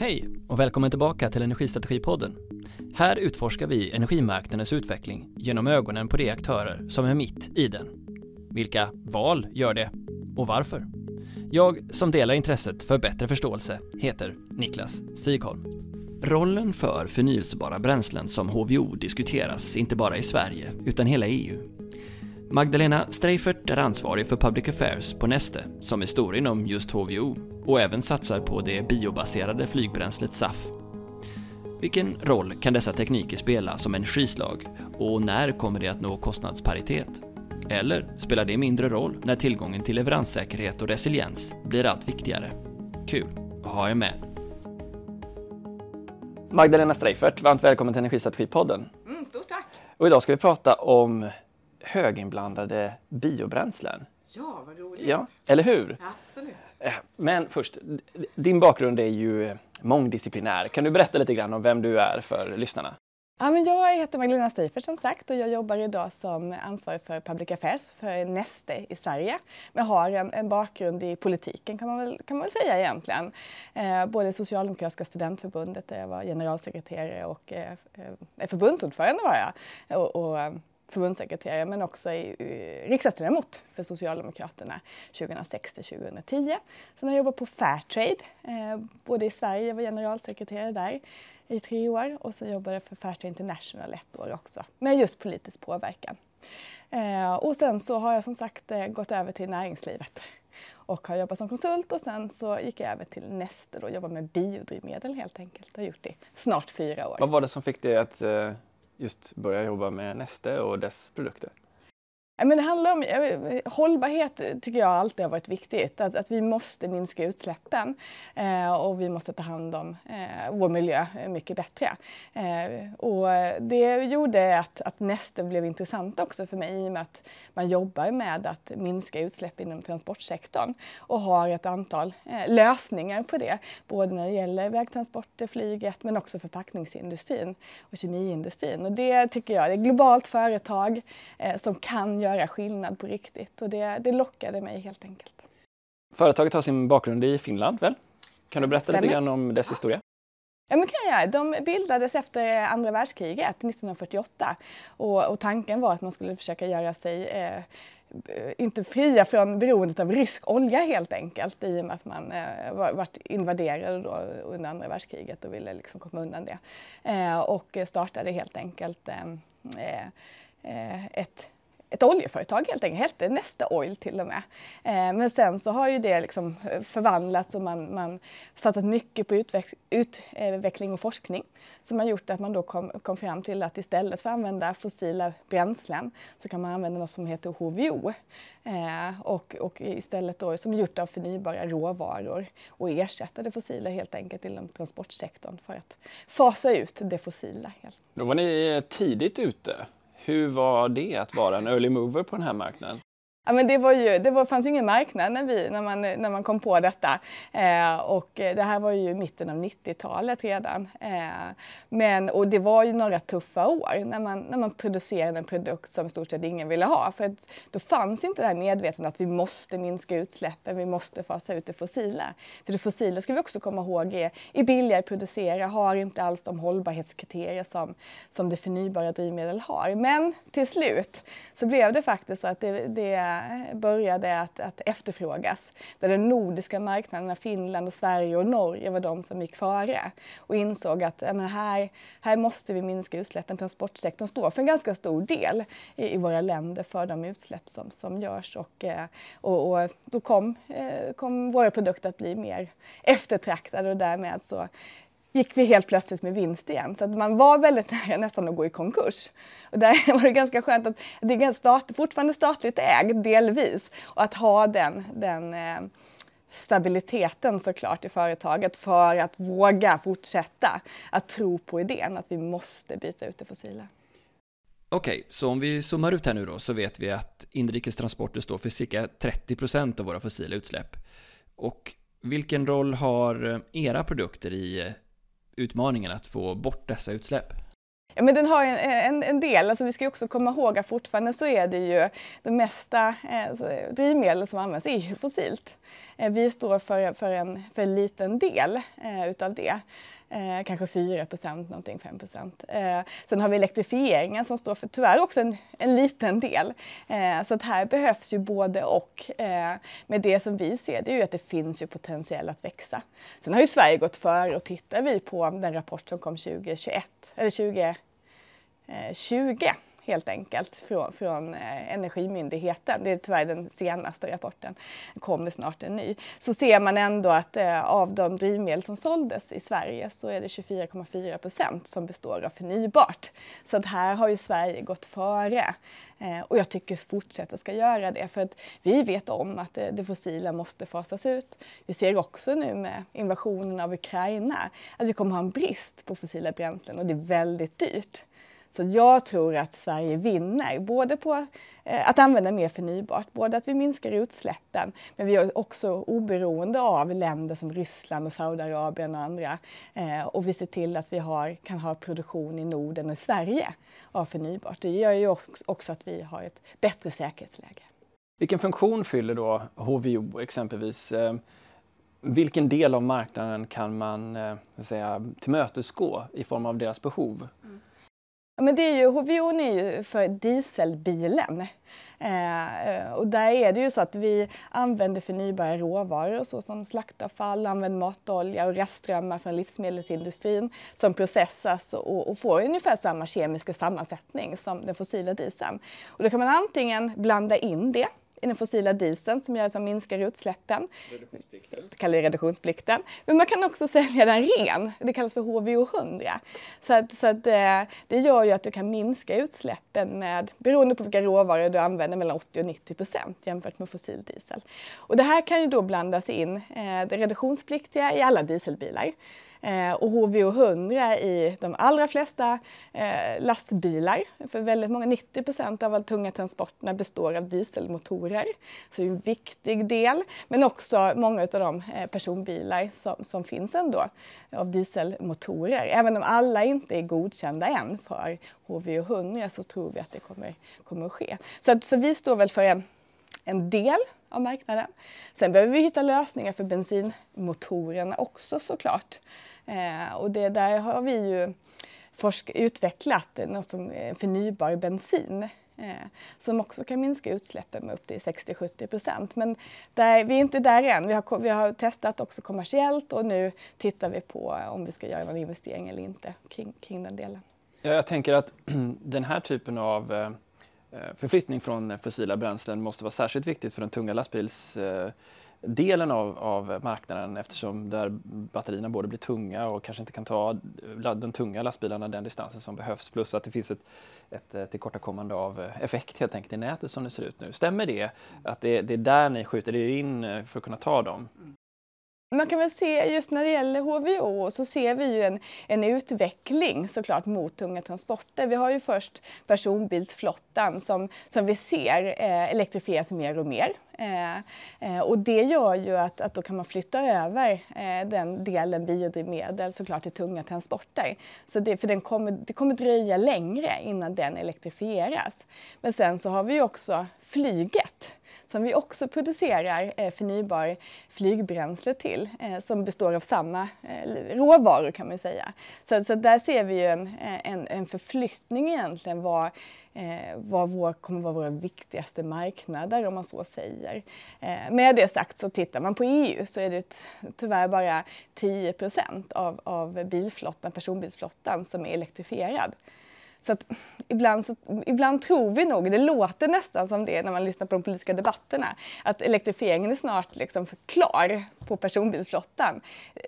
Hej och välkommen tillbaka till Energistrategipodden. Här utforskar vi energimarknadens utveckling genom ögonen på de aktörer som är mitt i den. Vilka val gör det och varför? Jag som delar intresset för bättre förståelse heter Niklas Sigholm. Rollen för förnyelsebara bränslen som HVO diskuteras inte bara i Sverige utan hela EU. Magdalena Streifert är ansvarig för Public Affairs på Neste som är stor inom just HVO och även satsar på det biobaserade flygbränslet SAF. Vilken roll kan dessa tekniker spela som energislag och när kommer det att nå kostnadsparitet? Eller spelar det mindre roll när tillgången till leveranssäkerhet och resiliens blir allt viktigare? Kul att ha er med! Magdalena Streifert, varmt välkommen till Energistrategipodden. Mm, stort tack! Och idag ska vi prata om höginblandade biobränslen. Ja, vad roligt! Ja, eller hur? Ja, absolut. Eh, Men först, din bakgrund är ju mångdisciplinär. Kan du berätta lite grann om vem du är för lyssnarna? Ja, men jag heter Magdalena Streifert som sagt och jag jobbar idag som ansvarig för Public Affairs för Neste i Sverige. Men har en, en bakgrund i politiken kan man väl, kan man väl säga egentligen. Eh, både Socialdemokratiska studentförbundet där jag var generalsekreterare och eh, eh, förbundsordförande var jag. Och, och, eh, förbundssekreterare men också i, i, riksdagsledamot för Socialdemokraterna 2006 till 2010. Sen har jag jobbat på Fairtrade, eh, både i Sverige, jag var generalsekreterare där i tre år och sen jobbade jag för Fairtrade International ett år också med just politisk påverkan. Eh, och sen så har jag som sagt eh, gått över till näringslivet och har jobbat som konsult och sen så gick jag över till Neste och jobbade med biodrivmedel helt enkelt. Och har gjort det i snart fyra år. Vad var det som fick dig att eh, just börja jobba med Neste och dess produkter? Men det handlar om eh, hållbarhet tycker jag alltid har varit viktigt. Att, att vi måste minska utsläppen eh, och vi måste ta hand om eh, vår miljö mycket bättre. Eh, och det gjorde att, att Neste blev intressant också för mig i och med att man jobbar med att minska utsläpp inom transportsektorn och har ett antal eh, lösningar på det. Både när det gäller vägtransporter, flyget men också förpackningsindustrin och kemiindustrin. Och det tycker jag, det är ett globalt företag eh, som kan göra skillnad på riktigt och det, det lockade mig helt enkelt. Företaget har sin bakgrund i Finland, väl? Kan du berätta lite grann om dess historia? Ja, men kan jag. De bildades efter andra världskriget 1948 och, och tanken var att man skulle försöka göra sig eh, inte fria från beroendet av rysk olja helt enkelt i och med att man eh, var, vart invaderade då under andra världskriget och ville liksom komma undan det. Eh, och startade helt enkelt eh, eh, ett ett oljeföretag helt enkelt, hette Neste Oil till och med. Eh, men sen så har ju det liksom eh, förvandlats och man, man satsat mycket på utveck utveckling och forskning som har gjort att man då kom, kom fram till att istället för att använda fossila bränslen så kan man använda något som heter HVO eh, och, och istället då som är gjort av förnybara råvaror och ersätta det fossila helt enkelt inom transportsektorn för att fasa ut det fossila. Helt. Då var ni tidigt ute. Hur var det att vara en early mover på den här marknaden? Ja, men det, var ju, det var, fanns ju ingen marknad när, vi, när, man, när man kom på detta. Eh, och det här var ju i mitten av 90-talet redan. Eh, men, och det var ju några tuffa år när man, när man producerade en produkt som i stort sett ingen ville ha. För att då fanns inte det här medvetandet att vi måste minska utsläppen, vi måste fasa ut det fossila. För det fossila ska vi också komma ihåg är, är billigare att producera, har inte alls de hållbarhetskriterier som, som det förnybara drivmedel har. Men till slut så blev det faktiskt så att det, det började att, att efterfrågas. Där de nordiska marknaderna, Finland och Sverige och Norge var de som gick före och insåg att ja, men här, här måste vi minska utsläppen. Transportsektorn står för en ganska stor del i, i våra länder för de utsläpp som, som görs och, eh, och, och då kom, eh, kom våra produkter att bli mer eftertraktade och därmed så gick vi helt plötsligt med vinst igen. Så att man var väldigt nära nästan att gå i konkurs. Och där var det ganska skönt att det är stat, fortfarande statligt ägt, delvis och att ha den, den eh, stabiliteten såklart i företaget för att våga fortsätta att tro på idén att vi måste byta ut det fossila. Okej, så om vi zoomar ut här nu då så vet vi att inrikestransporter står för cirka 30% av våra fossila utsläpp. Och vilken roll har eh, era produkter i eh, utmaningen att få bort dessa utsläpp? Ja, men den har en, en, en, del, alltså vi ska också komma ihåg att fortfarande så är det ju det mesta eh, alltså, drivmedel som används är ju fossilt. Eh, vi står för, för, en, för en liten del eh, utav det. Eh, kanske 4 procent, någonting 5 procent. Eh, sen har vi elektrifieringen som står för tyvärr också en, en liten del. Eh, så att här behövs ju både och. Eh, men det som vi ser det är ju att det finns ju potential att växa. Sen har ju Sverige gått före och tittar vi på den rapport som kom 2021, eller 2020 helt enkelt från, från Energimyndigheten. Det är tyvärr den senaste rapporten. Det kommer snart en ny. Så ser man ändå att eh, av de drivmedel som såldes i Sverige så är det 24,4 procent som består av förnybart. Så att här har ju Sverige gått före. Eh, och jag tycker fortsätta ska göra det för att vi vet om att eh, det fossila måste fasas ut. Vi ser också nu med invasionen av Ukraina att vi kommer ha en brist på fossila bränslen och det är väldigt dyrt. Så jag tror att Sverige vinner, både på eh, att använda mer förnybart, både att vi minskar utsläppen, men vi är också oberoende av länder som Ryssland och Saudiarabien och andra. Eh, och vi ser till att vi har, kan ha produktion i Norden och i Sverige av förnybart. Det gör ju också att vi har ett bättre säkerhetsläge. Vilken funktion fyller då HVO exempelvis? Eh, vilken del av marknaden kan man säga, tillmötesgå i form av deras behov? Mm. Men det är ju, HVO är ju för dieselbilen. Eh, och där är det ju så att vi använder förnybara råvaror såsom slaktavfall, använder matolja och restströmmar från livsmedelsindustrin som processas och, och får ungefär samma kemiska sammansättning som den fossila dieseln. Och då kan man antingen blanda in det i den fossila dieseln som gör att man minskar utsläppen. Reduktionsplikten. Det kallar vi reduktionsplikten. Men man kan också sälja den ren. Det kallas för HVO 100. Så, att, så att, eh, det gör ju att du kan minska utsläppen med, beroende på vilka råvaror du använder, mellan 80 och 90 procent jämfört med fossil diesel. Och det här kan ju då blandas in, eh, det reduktionspliktiga i alla dieselbilar Eh, och HVO100 i de allra flesta eh, lastbilar. För väldigt många, 90 procent av alla tunga transporterna består av dieselmotorer. Så det är en viktig del. Men också många av de eh, personbilar som, som finns ändå av dieselmotorer. Även om alla inte är godkända än för HVO100 så tror vi att det kommer, kommer att ske. Så, så vi står väl för en en del av marknaden. Sen behöver vi hitta lösningar för bensinmotorerna också såklart. Eh, och det, där har vi ju forsk utvecklat eh, något som eh, förnybar bensin eh, som också kan minska utsläppen med upp till 60-70 procent. Men där, vi är inte där än. Vi har, vi har testat också kommersiellt och nu tittar vi på om vi ska göra någon investering eller inte kring, kring den delen. Ja, jag tänker att den här typen av eh, Eh, förflyttning från eh, fossila bränslen måste vara särskilt viktigt för den tunga lastbilsdelen eh, av, av marknaden eftersom där batterierna både blir tunga och kanske inte kan ta de tunga lastbilarna den distansen som behövs plus att det finns ett, ett tillkortakommande av effekt helt enkelt i nätet som det ser ut nu. Stämmer det att det, det är där ni skjuter er in för att kunna ta dem? Man kan väl se just när det gäller HVO så ser vi ju en, en utveckling såklart mot tunga transporter. Vi har ju först personbilsflottan som, som vi ser eh, elektrifieras mer och mer. Eh, eh, och det gör ju att, att då kan man flytta över eh, den delen biodrivmedel såklart till tunga transporter. Så det, för den kommer, det kommer dröja längre innan den elektrifieras. Men sen så har vi ju också flyget som vi också producerar eh, förnybar flygbränsle till eh, som består av samma eh, råvaror kan man säga. Så, så där ser vi ju en, en, en förflyttning egentligen vad, vad vår, kommer vara våra viktigaste marknader om man så säger. Med det sagt så tittar man på EU så är det tyvärr bara 10 av, av bilflottan, personbilsflottan som är elektrifierad. Så att ibland, så, ibland tror vi nog, det låter nästan som det när man lyssnar på de politiska debatterna, att elektrifieringen är snart liksom klar på personbilsflottan.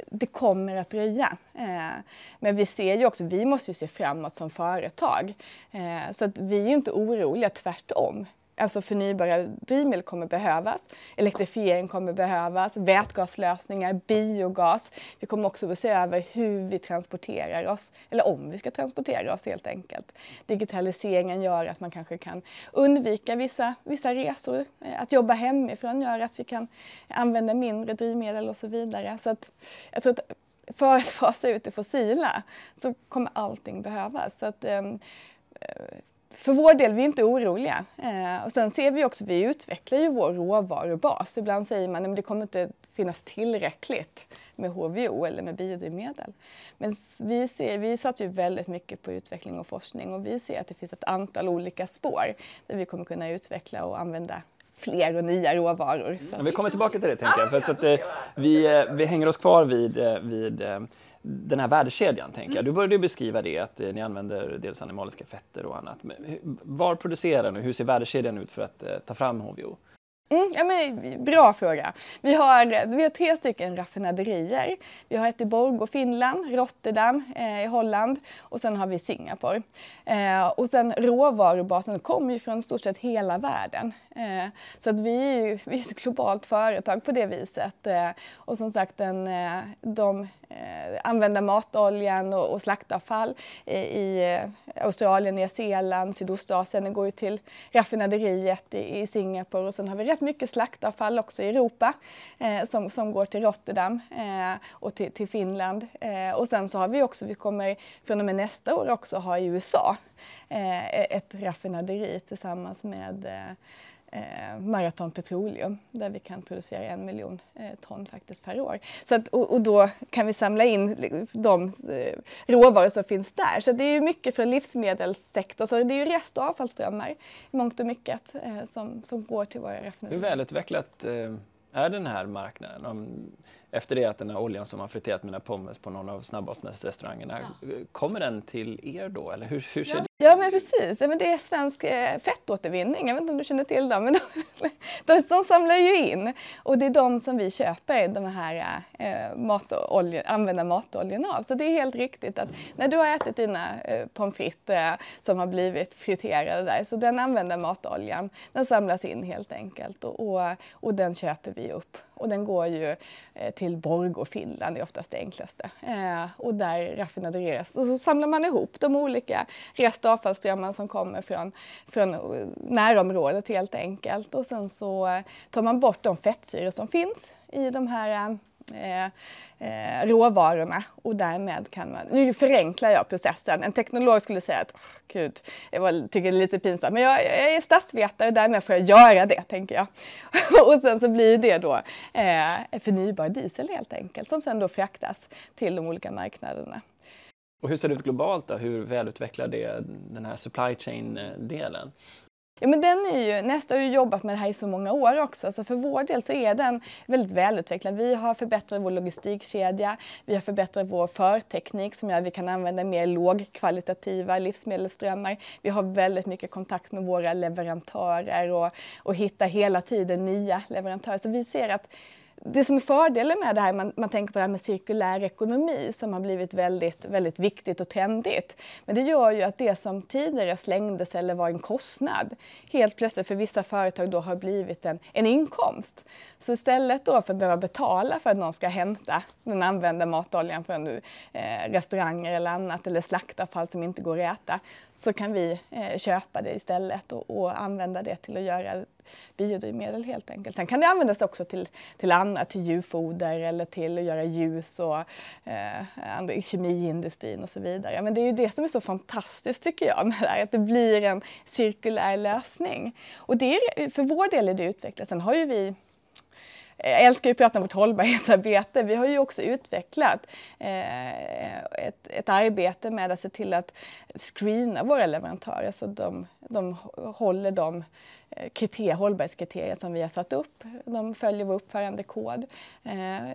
Det kommer att dröja. Eh, men vi ser ju också, vi måste ju se framåt som företag. Eh, så att vi är ju inte oroliga, tvärtom. Alltså förnybara drivmedel kommer behövas, elektrifiering kommer behövas, vätgaslösningar, biogas. Vi kommer också att se över hur vi transporterar oss, eller om vi ska transportera oss helt enkelt. Digitaliseringen gör att man kanske kan undvika vissa, vissa resor. Att jobba hemifrån gör att vi kan använda mindre drivmedel och så vidare. Så att, jag tror att för att fasa ut det fossila så kommer allting behövas. Så att, eh, för vår del, vi är inte oroliga. Eh, och sen ser vi också, vi utvecklar ju vår råvarubas. Ibland säger man att det kommer inte finnas tillräckligt med HVO eller med biodrivmedel. Men vi, ser, vi satsar ju väldigt mycket på utveckling och forskning och vi ser att det finns ett antal olika spår där vi kommer kunna utveckla och använda fler och nya råvaror. Vi kommer tillbaka till det tänker jag. För att, så att, eh, vi, eh, vi hänger oss kvar vid, eh, vid den här värdekedjan. Tänker jag. Du började beskriva det att ni använder dels animaliska fetter och annat. Men var producerar ni? Hur ser värdekedjan ut för att ta fram HVO? Mm, ja, men, bra fråga. Vi har, vi har tre stycken raffinaderier. Vi har ett i Borgå, Finland, Rotterdam eh, i Holland och sen har vi Singapore. Eh, och sen råvarubasen kommer ju från stort sett hela världen. Eh, så att vi är ju vi är ett globalt företag på det viset. Eh, och som sagt, den, eh, de Eh, använda matoljan och, och slaktavfall i eh, Australien, Nya Zeeland, Sydostasien. Det går ju till raffinaderiet i, i Singapore och sen har vi rätt mycket slaktavfall också i Europa eh, som, som går till Rotterdam och till, till Finland. och sen så har vi också, vi kommer från och med nästa år också ha i USA ett raffinaderi tillsammans med eh, Marathon Petroleum där vi kan producera en miljon eh, ton faktiskt per år. Så att, och, och, då kan vi samla in eh, de eh, råvaror som finns där. Så det är ju mycket för livsmedelssektorn, så det är ju rest och avfallsströmmar i mångt och mycket eh, som, som går till våra raffinaderier. Hur välutvecklat eh, är den här marknaden? Om, efter det att den här oljan som har friterat mina pommes på någon av snabbmatsrestaurangerna, ja. kommer den till er då? Eller hur, hur ser ja. Ja men precis, ja, men det är svensk eh, fettåtervinning, jag vet inte om du känner till dem, men de, de, de samlar ju in och det är de som vi köper de här eh, matolje, använda matoljorna av. Så det är helt riktigt att när du har ätit dina eh, pommes frites eh, som har blivit friterade där, så den använda matoljan, den samlas in helt enkelt och, och, och den köper vi upp. Och den går ju eh, till till Borgå, Finland, det är oftast det enklaste. Eh, och där raffinaderas. Och så samlar man ihop de olika rest och avfallsströmmar som kommer från, från närområdet helt enkelt. Och sen så eh, tar man bort de fettsyror som finns i de här Eh, eh, råvarorna och därmed kan man, nu förenklar jag processen. En teknolog skulle säga att, oh, gud, jag tycker det är lite pinsamt, men jag, jag är statsvetare och därmed får jag göra det, tänker jag. och sen så blir det då eh, förnybar diesel helt enkelt, som sen då fraktas till de olika marknaderna. Och hur ser det ut globalt då? Hur välutvecklad är den här supply chain-delen? Eh, Ja, men den är ju, Nesta har ju jobbat med det här i så många år också, så för vår del så är den väldigt välutvecklad. Vi har förbättrat vår logistikkedja, vi har förbättrat vår förteknik som gör att vi kan använda mer lågkvalitativa livsmedelsströmmar. Vi har väldigt mycket kontakt med våra leverantörer och, och hittar hela tiden nya leverantörer. Så vi ser att det som är fördelen med det här, man, man tänker på det här med cirkulär ekonomi som har blivit väldigt, väldigt viktigt och trendigt. Men det gör ju att det som tidigare slängdes eller var en kostnad helt plötsligt för vissa företag då har blivit en, en inkomst. Så istället då för att behöva betala för att någon ska hämta den använda matoljan från eh, restauranger eller annat eller slaktavfall som inte går att äta så kan vi eh, köpa det istället och, och använda det till att göra biodrivmedel helt enkelt. Sen kan det användas också till, till annat, till djurfoder eller till att göra ljus och eh, kemiindustrin och så vidare. Men det är ju det som är så fantastiskt tycker jag med det här, att det blir en cirkulär lösning. Och det är, för vår del är det utvecklat. Sen har ju vi jag älskar ju att prata om vårt hållbarhetsarbete. Vi har ju också utvecklat eh, ett, ett, arbete med att se till att screena våra leverantörer så de, de håller de Eh, kriterier, hållbarhetskriterier som vi har satt upp. De följer vår uppförandekod. Eh,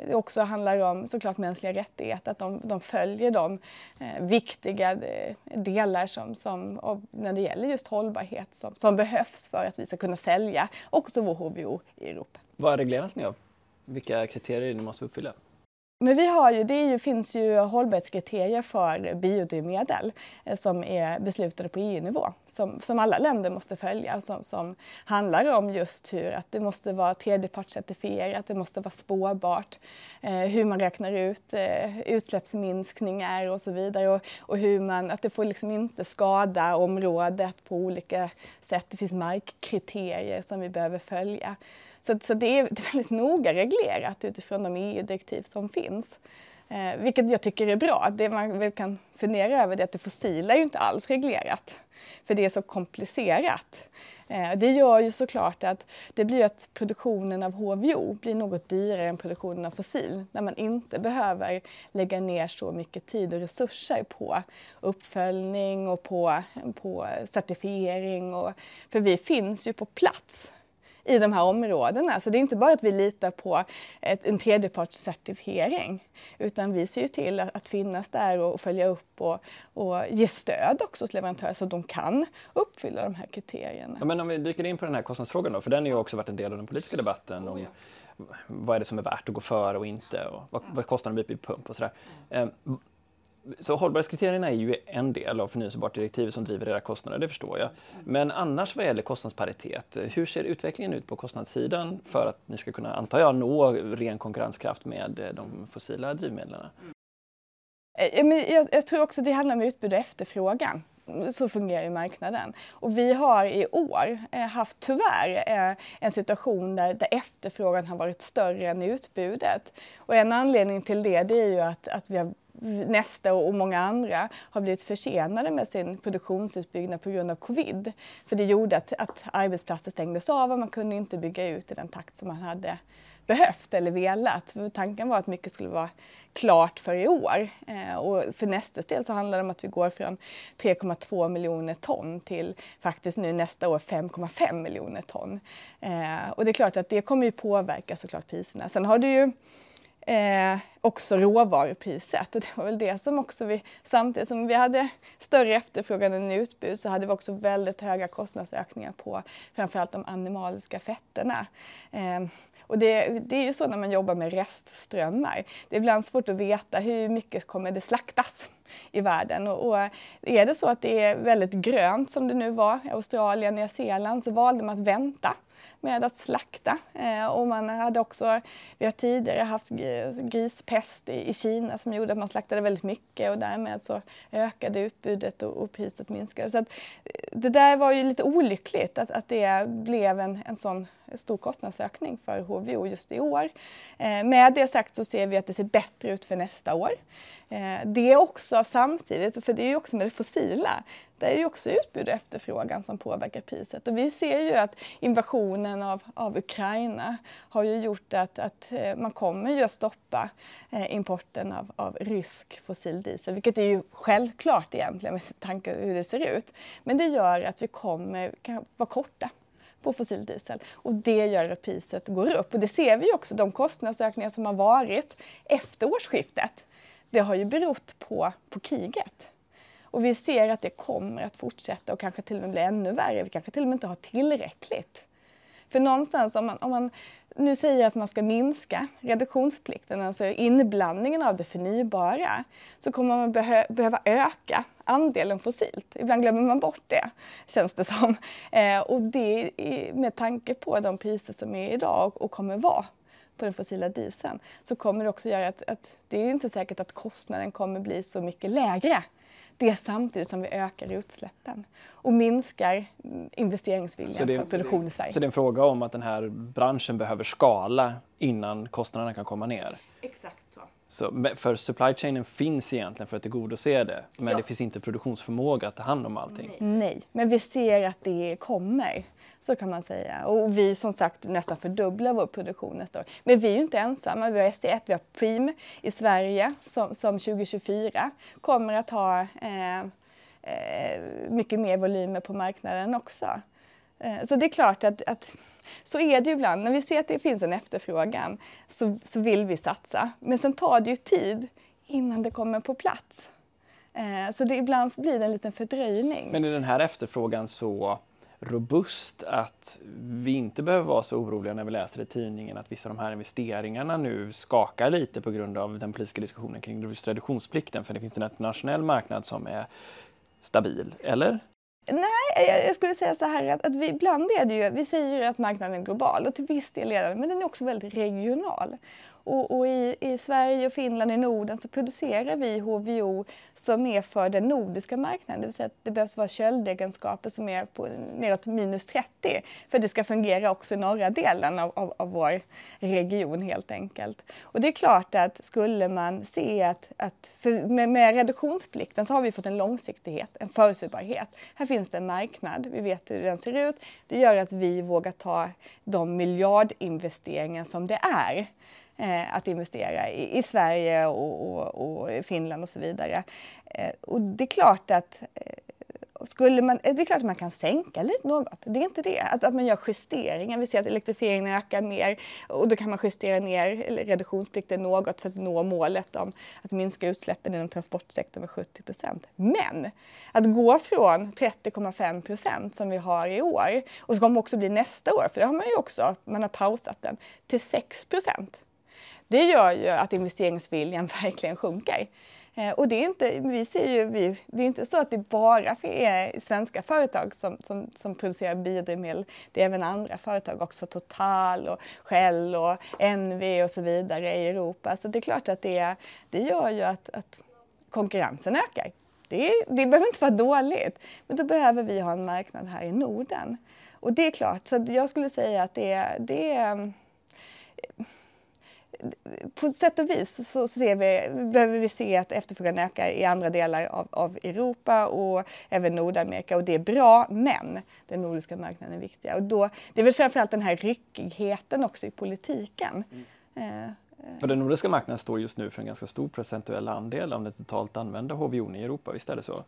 det också handlar om såklart mänskliga rättigheter, att de, de följer de eh, viktiga eh, delar som, som när det gäller just hållbarhet som, som behövs för att vi ska kunna sälja också vår HVO i Europa. Vad regleras ni av? Vilka kriterier ni måste uppfylla? Men vi har ju, det ju, finns ju hållbarhetskriterier för biodrivmedel eh, som är beslutade på EU-nivå som, som alla länder måste följa som, som handlar om just hur att det måste vara tredjepartscertifierat, det måste vara spårbart, eh, hur man räknar ut eh, utsläppsminskningar och så vidare och, och, hur man, att det får liksom inte skada området på olika sätt. Det finns markkriterier som vi behöver följa. Så, så det är väldigt noga reglerat utifrån de EU-direktiv som finns. Eh, vilket jag tycker är bra. Det man väl kan fundera över är att det fossila är ju inte alls reglerat. För det är så komplicerat. Eh, det gör ju såklart att det blir att produktionen av HVO blir något dyrare än produktionen av fossil när man inte behöver lägga ner så mycket tid och resurser på uppföljning och på, på certifiering. Och, för vi finns ju på plats i de här områdena. Så det är inte bara att vi litar på ett, en tredjepartscertifiering utan vi ser ju till att, att finnas där och följa upp och, och ge stöd också till leverantörer så att de kan uppfylla de här kriterierna. Ja, men om vi dyker in på den här kostnadsfrågan då, för den har ju också varit en del av den politiska debatten. Om, vad är det som är värt att gå före och inte och vad, vad kostar en vid pump och sådär. Mm så hållbarhetskriterierna är ju en del av förnyelsebartdirektivet som driver era kostnader, det förstår jag. Men annars vad gäller kostnadsparitet, hur ser utvecklingen ut på kostnadssidan för att ni ska kunna, antar jag, nå ren konkurrenskraft med eh, de fossila drivmedlen? Eh, jag, jag tror också det handlar om utbud och efterfrågan så fungerar ju marknaden. Och vi har i år eh, haft tyvärr eh, en situation där, där efterfrågan har varit större än utbudet. Och en anledning till det, det är ju att, att vi har Nesta och många andra har blivit försenade med sin produktionsutbyggnad på grund av covid. För det gjorde att, att arbetsplatser stängdes av och man kunde inte bygga ut i den takt som man hade behövt eller velat. För tanken var att mycket skulle vara klart för i år. Eh, och för nästa del så handlar det om att vi går från 3,2 miljoner ton till faktiskt nu nästa år 5,5 miljoner ton. Eh, och det är klart att det kommer ju påverka såklart priserna. Sen har du ju eh, också råvarupriset. Och det var väl det som också vi, samtidigt som vi hade större efterfrågan än utbud så hade vi också väldigt höga kostnadsökningar på framförallt de animaliska fetterna. Eh, och det, det, är ju så när man jobbar med restströmmar. Det är ibland svårt att veta hur mycket kommer det slaktas i världen. Och, och, är det så att det är väldigt grönt som det nu var i Australien, Nya Zeeland så valde man att vänta med att slakta. Eh, och man hade också, vi har tidigare haft grispest i, i Kina som gjorde att man slaktade väldigt mycket och därmed så ökade utbudet och, och priset minskade. Så att, eh, det där var ju lite olyckligt att, att det blev en, en sån stor kostnadsökning för HVO just i år. Eh, med det sagt så ser vi att det ser bättre ut för nästa år. Eh, det är också samtidigt, för det är ju också med det fossila, där är ju också utbud och efterfrågan som påverkar priset. Och vi ser ju att invasionen av, av Ukraina har ju gjort att, att eh, man kommer ju att stoppa eh, importen av, av rysk fossil diesel, vilket är ju självklart egentligen med tanke på hur det ser ut. Men det gör att vi kommer kan vara korta på fossil diesel och det gör att priset går upp. Och det ser vi också, de kostnadsökningar som har varit efter årsskiftet det har ju berott på, på kriget. Och vi ser att det kommer att fortsätta och kanske till och med bli ännu värre. Vi kanske till och med inte har tillräckligt. För någonstans om man, om man nu säger att man ska minska reduktionsplikten, alltså inblandningen av det förnybara, så kommer man behö behöva öka andelen fossilt. Ibland glömmer man bort det, känns det som. Eh, och det med tanke på de priser som är idag och kommer vara på den fossila dieseln så kommer det också göra att, att det är inte säkert att kostnaden kommer bli så mycket lägre. Det är samtidigt som vi ökar utsläppen och minskar investeringsviljan för produktion i Sverige. Så det är en fråga om att den här branschen behöver skala innan kostnaderna kan komma ner? Exakt. Så, för supply chainen finns egentligen för att tillgodose det, men ja. det finns inte produktionsförmåga att ta hand om allting. Nej. Nej, men vi ser att det kommer. Så kan man säga. Och vi som sagt nästan fördubblar vår produktion nästa år. Men vi är ju inte ensamma. Vi har ST1, vi har Preem i Sverige som, som 2024 kommer att ha eh, eh, mycket mer volymer på marknaden också. Eh, så det är klart att, att så är det ju ibland. När vi ser att det finns en efterfrågan så, så vill vi satsa. Men sen tar det ju tid innan det kommer på plats. Eh, så det, ibland blir det en liten fördröjning. Men är den här efterfrågan så robust att vi inte behöver vara så oroliga när vi läser i tidningen att vissa av de här investeringarna nu skakar lite på grund av den politiska diskussionen kring reduktionsplikten för det finns en internationell marknad som är stabil, eller? Nej, jag skulle säga så här att, att vi, ibland är det ju, vi säger ju att marknaden är global och till viss del är den, men den är också väldigt regional. Och, och i, i, Sverige och Finland i Norden så producerar vi HVO som är för den nordiska marknaden. Det vill säga att det behövs vara köldegenskaper som är på neråt minus 30 för att det ska fungera också i norra delen av, av, av, vår region helt enkelt. Och det är klart att skulle man se att, att med, med reduktionsplikten så har vi fått en långsiktighet, en förutsägbarhet. Här finns det en marknad, vi vet hur den ser ut. Det gör att vi vågar ta de miljardinvesteringar som det är eh, att investera i, i Sverige och, och, och, Finland och så vidare. Eh, och det är klart att eh, skulle man, eh, det är klart att man kan sänka lite något, det är inte det. Att, att man gör justeringar, vi ser att elektrifieringen ökar mer och då kan man justera ner reduktionsplikten något för att nå målet om att minska utsläppen inom transportsektorn med 70 procent. Men att gå från 30,5 procent som vi har i år och som kommer också bli nästa år, för det har man ju också, man har pausat den, till 6 procent. Det gör ju att investeringsviljan verkligen sjunker. Eh, och det är inte, vi ser ju, vi, det är inte så att det bara är svenska företag som, som, som producerar biodrivmedel. Det är även andra företag också, Total och Shell och NV och så vidare i Europa. Så det är klart att det, det gör ju att, att konkurrensen ökar. Det, det behöver inte vara dåligt, men då behöver vi ha en marknad här i Norden. Och det är klart, så jag skulle säga att det, det är på sätt och vis så ser vi, behöver vi se att efterfrågan ökar i andra delar av, av, Europa och även Nordamerika och det är bra, men den nordiska marknaden är viktig. Och då, det är väl framförallt den här ryckigheten också i politiken. Mm. Eh, för den nordiska marknaden står just nu för en ganska stor procentuell andel av den totalt använda HVO i Europa, visst är det så?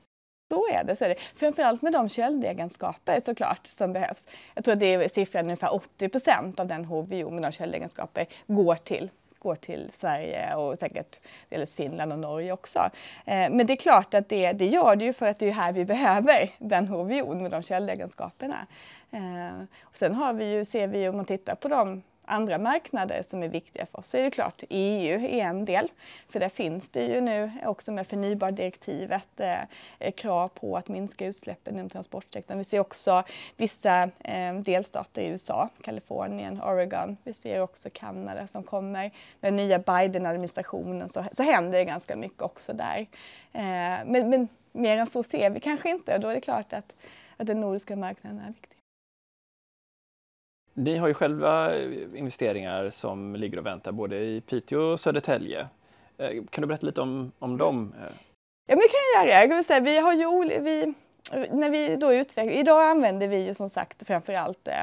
Så är det. Så är det. Framförallt med de köldegenskaper såklart som behövs. Jag tror att det är siffran ungefär 80 procent av den HVO med de köldegenskaper går till går till Sverige och säkert delvis Finland och Norge också. Eh, men det är klart att det, det gör det ju för att det är här vi behöver den HVO med de källegenskaperna. Eh, och sen har vi ju, ser vi om man tittar på de andra marknader som är viktiga för oss så är det klart EU är en del. För där finns det ju nu också med förnybardirektivet eh, krav på att minska utsläppen inom transportsektorn. Vi ser också vissa eh, delstater i USA, Kalifornien, Oregon. Vi ser också Kanada som kommer. Med den nya Biden-administrationen så, så händer det ganska mycket också där. Eh, men, men mer än så ser vi kanske inte. och Då är det klart att, att den nordiska marknaden är viktig. Ni har ju själva investeringar som ligger och väntar både i Piteå och Södertälje. Eh, kan du berätta lite om, om dem? Ja, men det kan jag göra. Jag kan säga, vi har ju, vi, när vi då utvecklar, idag använder vi ju som sagt framförallt eh,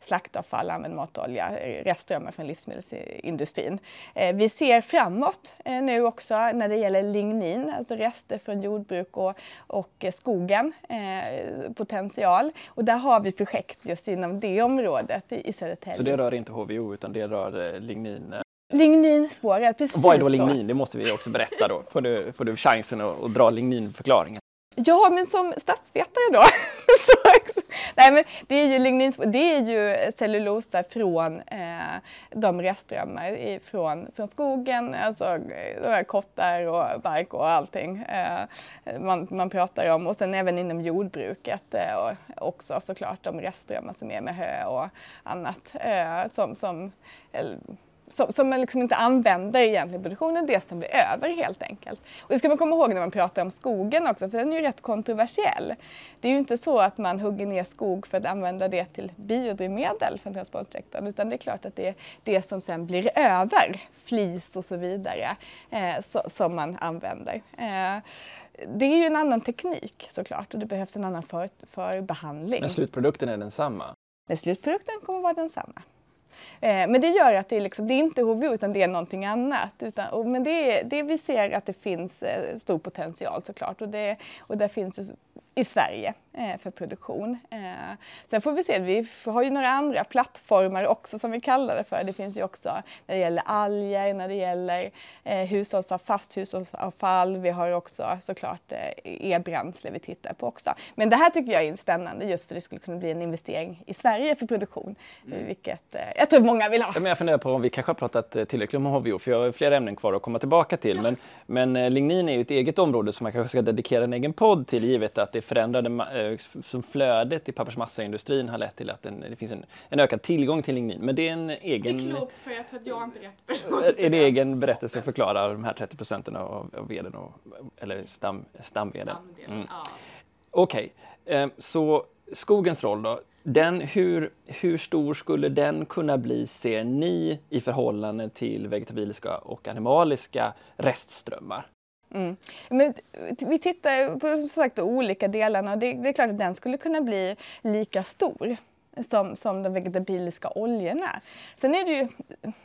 slaktavfall, använd matolja, restströmmar från livsmedelsindustrin. Eh, vi ser framåt eh, nu också när det gäller lignin, alltså rester från jordbruk och, och skogen, eh, potential. Och där har vi projekt just inom det området i, i Södertälje. Så det rör inte HVO utan det rör lignin? Ligninspåret, precis Vad är då lignin? Det måste vi också berätta då. Får du, får du chansen att, att dra ligninförklaringen. Ja, men som statsvetare då. så, nej, men det är ju lignins, det är ju cellulosa från eh, de restströmmar från, från skogen, alltså kottar och bark och allting eh, man, man pratar om. Och sen även inom jordbruket eh, och också såklart de restströmmar som är med hö och annat eh, som, som som, som man liksom inte använder egentligen i produktionen, det som blir över helt enkelt. Och det ska man komma ihåg när man pratar om skogen också, för den är ju rätt kontroversiell. Det är ju inte så att man hugger ner skog för att använda det till biodrivmedel för transportsektorn, utan det är klart att det är det som sen blir över, flis och så vidare, eh, så, som man använder. Eh, det är ju en annan teknik såklart och det behövs en annan för, förbehandling. Men slutprodukten är densamma? Men slutprodukten kommer vara densamma. Eh, men det gör att det liksom, det är inte HVO utan det är någonting annat. Utan, och, men det, det, vi ser att det finns eh, stor potential såklart och, det, och där finns i Sverige för produktion. Eh, sen får vi se, vi har ju några andra plattformar också som vi kallar det för. Det finns ju också när det gäller alger, när det gäller eh, hushållsavfall, fast hushållsavfall. Vi har också såklart e-bränsle vi tittar på också. Men det här tycker jag är spännande just för det skulle kunna bli en investering i Sverige för produktion, mm. vilket jag tror många vill ha. men jag funderar på om vi kanske har pratat tillräckligt om HVO, för jag har flera ämnen kvar att komma tillbaka till. Ja. Men, men lignin är ju ett eget område som man kanske ska dedikera en egen podd till, givet att det förändrade eh, som flödet i pappersmassaindustrin har lett till att en, det finns en, en, ökad tillgång till lignin. Men det är en egen... Det är klokt för jag tror att jag inte är rätt person. Är det egen berättelse att förklara de här 30 procenten av, av veden, och, eller stam, stamveden? Mm. Ja. Okej, okay. Eh, så skogens roll då. Den, hur, hur stor skulle den kunna bli, ser ni, i förhållande till vegetabiliska och animaliska restströmmar? Mm. Men eh, vi tittar på som sagt, de olika delarna och det, det, är klart att den skulle kunna bli lika stor som, som de vegetabiliska oljorna. Sen är det ju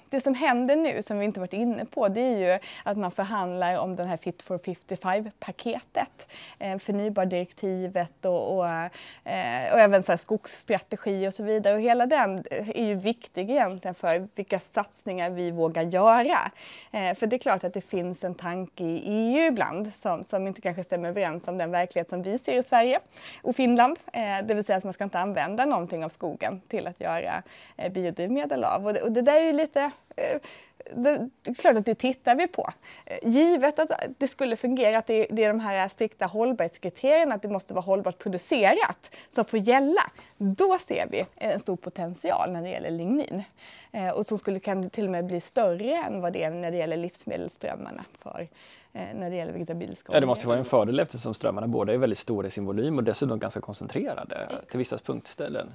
det som händer nu, som vi inte varit inne på, det är ju att man förhandlar om den här Fit for 55-paketet. Eh, förnybardirektivet och, och, eh, och även så skogsstrategi och så vidare. Och hela den är ju viktig egentligen för vilka satsningar vi vågar göra. Eh, för det är klart att det finns en tanke i EU ibland som, som inte kanske stämmer överens om den verklighet som vi ser i Sverige och Finland. Eh, det vill säga att man ska inte använda någonting av skogen till att göra eh, biodrivmedel av. Och det, och det där är ju lite Eh, det, det, är klart att det tittar vi på. Eh, givet att det skulle fungera, att det, det är de här strikta hållbarhetskriterierna, att det måste vara hållbart producerat, som får gälla, då ser vi en stor potential när det gäller lignin. Och som skulle kan till och med bli större än vad det är när det gäller livsmedelsströmmarna för när det gäller vegetabiliska Ja, det måste vara en fördel eftersom strömmarna båda är väldigt stora i sin volym och dessutom ganska koncentrerade Exakt. till vissa punktställen.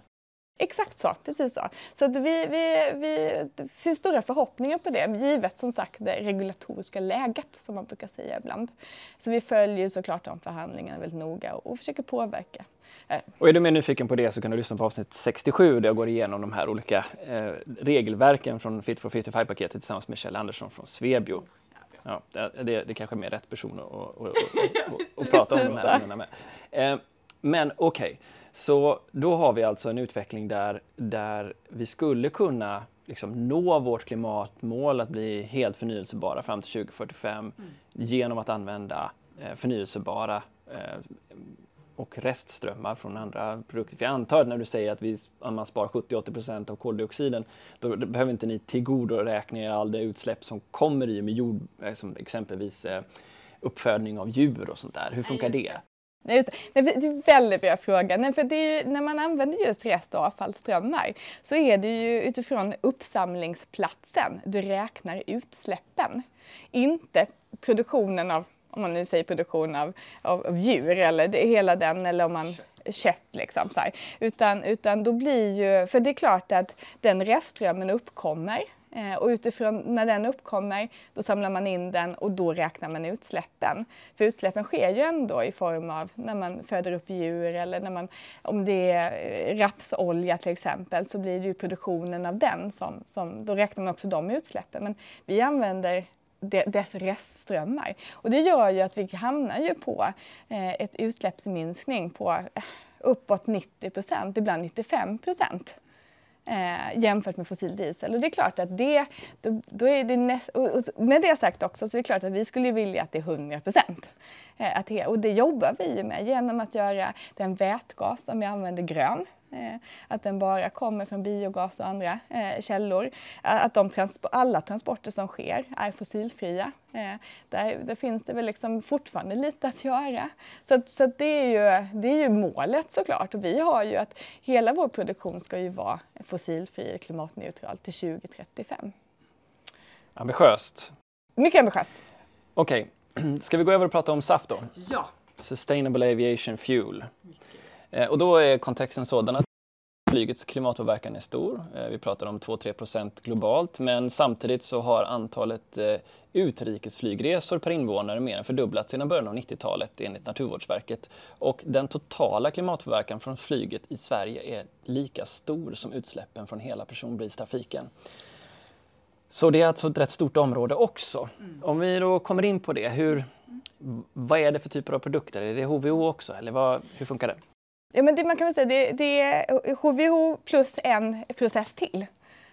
Exakt så, precis så. Så vi, vi, vi, det finns stora förhoppningar på det, givet som sagt det regulatoriska läget som man brukar säga ibland. Så vi följer såklart de förhandlingarna väldigt noga och, och försöker påverka. Eh. Och är du mer nyfiken på det så kan du lyssna på avsnitt 67 där jag går igenom de här olika eh, regelverken från Fit for 55-paketet tillsammans med Kjell Andersson från Svebio. Ja, det, det, kanske är mer rätt person att prata om de här ämnena med. Eh, men okej. Okay. Så då har vi alltså en utveckling där, där vi skulle kunna liksom nå vårt klimatmål att bli helt förnyelsebara fram till 2045 mm. genom att använda eh, förnyelsebara eh, och restströmmar från andra produkter. För jag antar att när du säger att, vi, att man sparar 70-80% av koldioxiden, då, behöver inte ni tillgodoräkna er all det utsläpp som kommer i med jord, eh, som exempelvis eh, uppfödning av djur och sånt där. Hur funkar det? Nej, just det. det är en väldigt bra fråga. Nej, för är, när man använder just rest och avfallsströmmar så är det ju utifrån uppsamlingsplatsen du räknar utsläppen. Inte produktionen av, om man nu säger produktion av, av, av djur eller det, hela den eller om man kött liksom så här. Utan, utan då blir ju, för det är klart att den restströmmen uppkommer Eh, och utifrån när den uppkommer, då samlar man in den och då räknar man utsläppen. För utsläppen sker ju ändå i form av när man föder upp djur eller när man, om det är eh, rapsolja till exempel, så blir det ju produktionen av den som, som då räknar man också de utsläppen. Men vi använder dess restströmmar. Och det gör ju att vi hamnar ju på eh, ett utsläppsminskning på eh, uppåt 90 procent, ibland 95 procent eh, jämfört med fossil diesel. Och det är klart att det, då, då är det näst, och med det sagt också så är det klart att vi skulle vilja att det är 100 procent. Eh, och det jobbar vi ju med genom att göra den vätgas som vi använder grön att den bara kommer från biogas och andra eh, källor. Att de transpo alla transporter som sker är fossilfria. Eh, där, där finns det väl liksom fortfarande lite att göra. Så, så det, är ju, det är ju målet såklart och vi har ju att hela vår produktion ska ju vara fossilfri och klimatneutral till 2035. Ambitiöst. Mycket ambitiöst. Okej, okay. ska vi gå över och prata om SAF då? Ja. Sustainable Aviation Fuel. Eh, och då är kontexten sådan att flygets klimatpåverkan är stor. Eh, vi pratar om 2-3% globalt, men samtidigt så har antalet eh, utrikesflygresor per invånare mer än fördubblats sedan början av 90-talet enligt Naturvårdsverket. Och den totala klimatpåverkan från flyget i Sverige är lika stor som utsläppen från hela personbilstrafiken. Så det är alltså ett rätt stort område också. Mm. Om vi då kommer in på det, hur, vad är det för typer av produkter? Är det HVO också eller vad, hur funkar det? Ja, men det, man kan väl säga det, det är HVO plus en process till.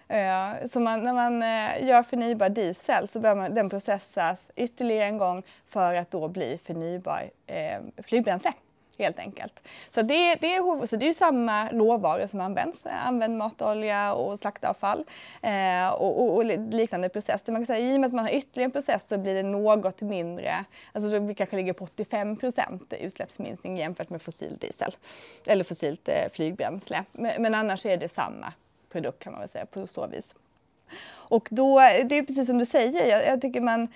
Eh, så man, när man eh, gör förnybar diesel så behöver man, den processas ytterligare en gång för att då bli förnybar eh, flygbränsle helt enkelt. Så det, det, är, så det är samma råvaror som används, använd matolja och slaktavfall eh, och, och, och, liknande process. Det man kan säga, I och med att man har ytterligare en process så blir det något mindre, alltså vi kanske ligger på 85 procent utsläppsminskning jämfört med fossil diesel eller fossilt eh, flygbränsle. Men, men annars är det samma produkt kan man väl säga på så vis. Och då, det är precis som du säger, jag, jag, tycker man,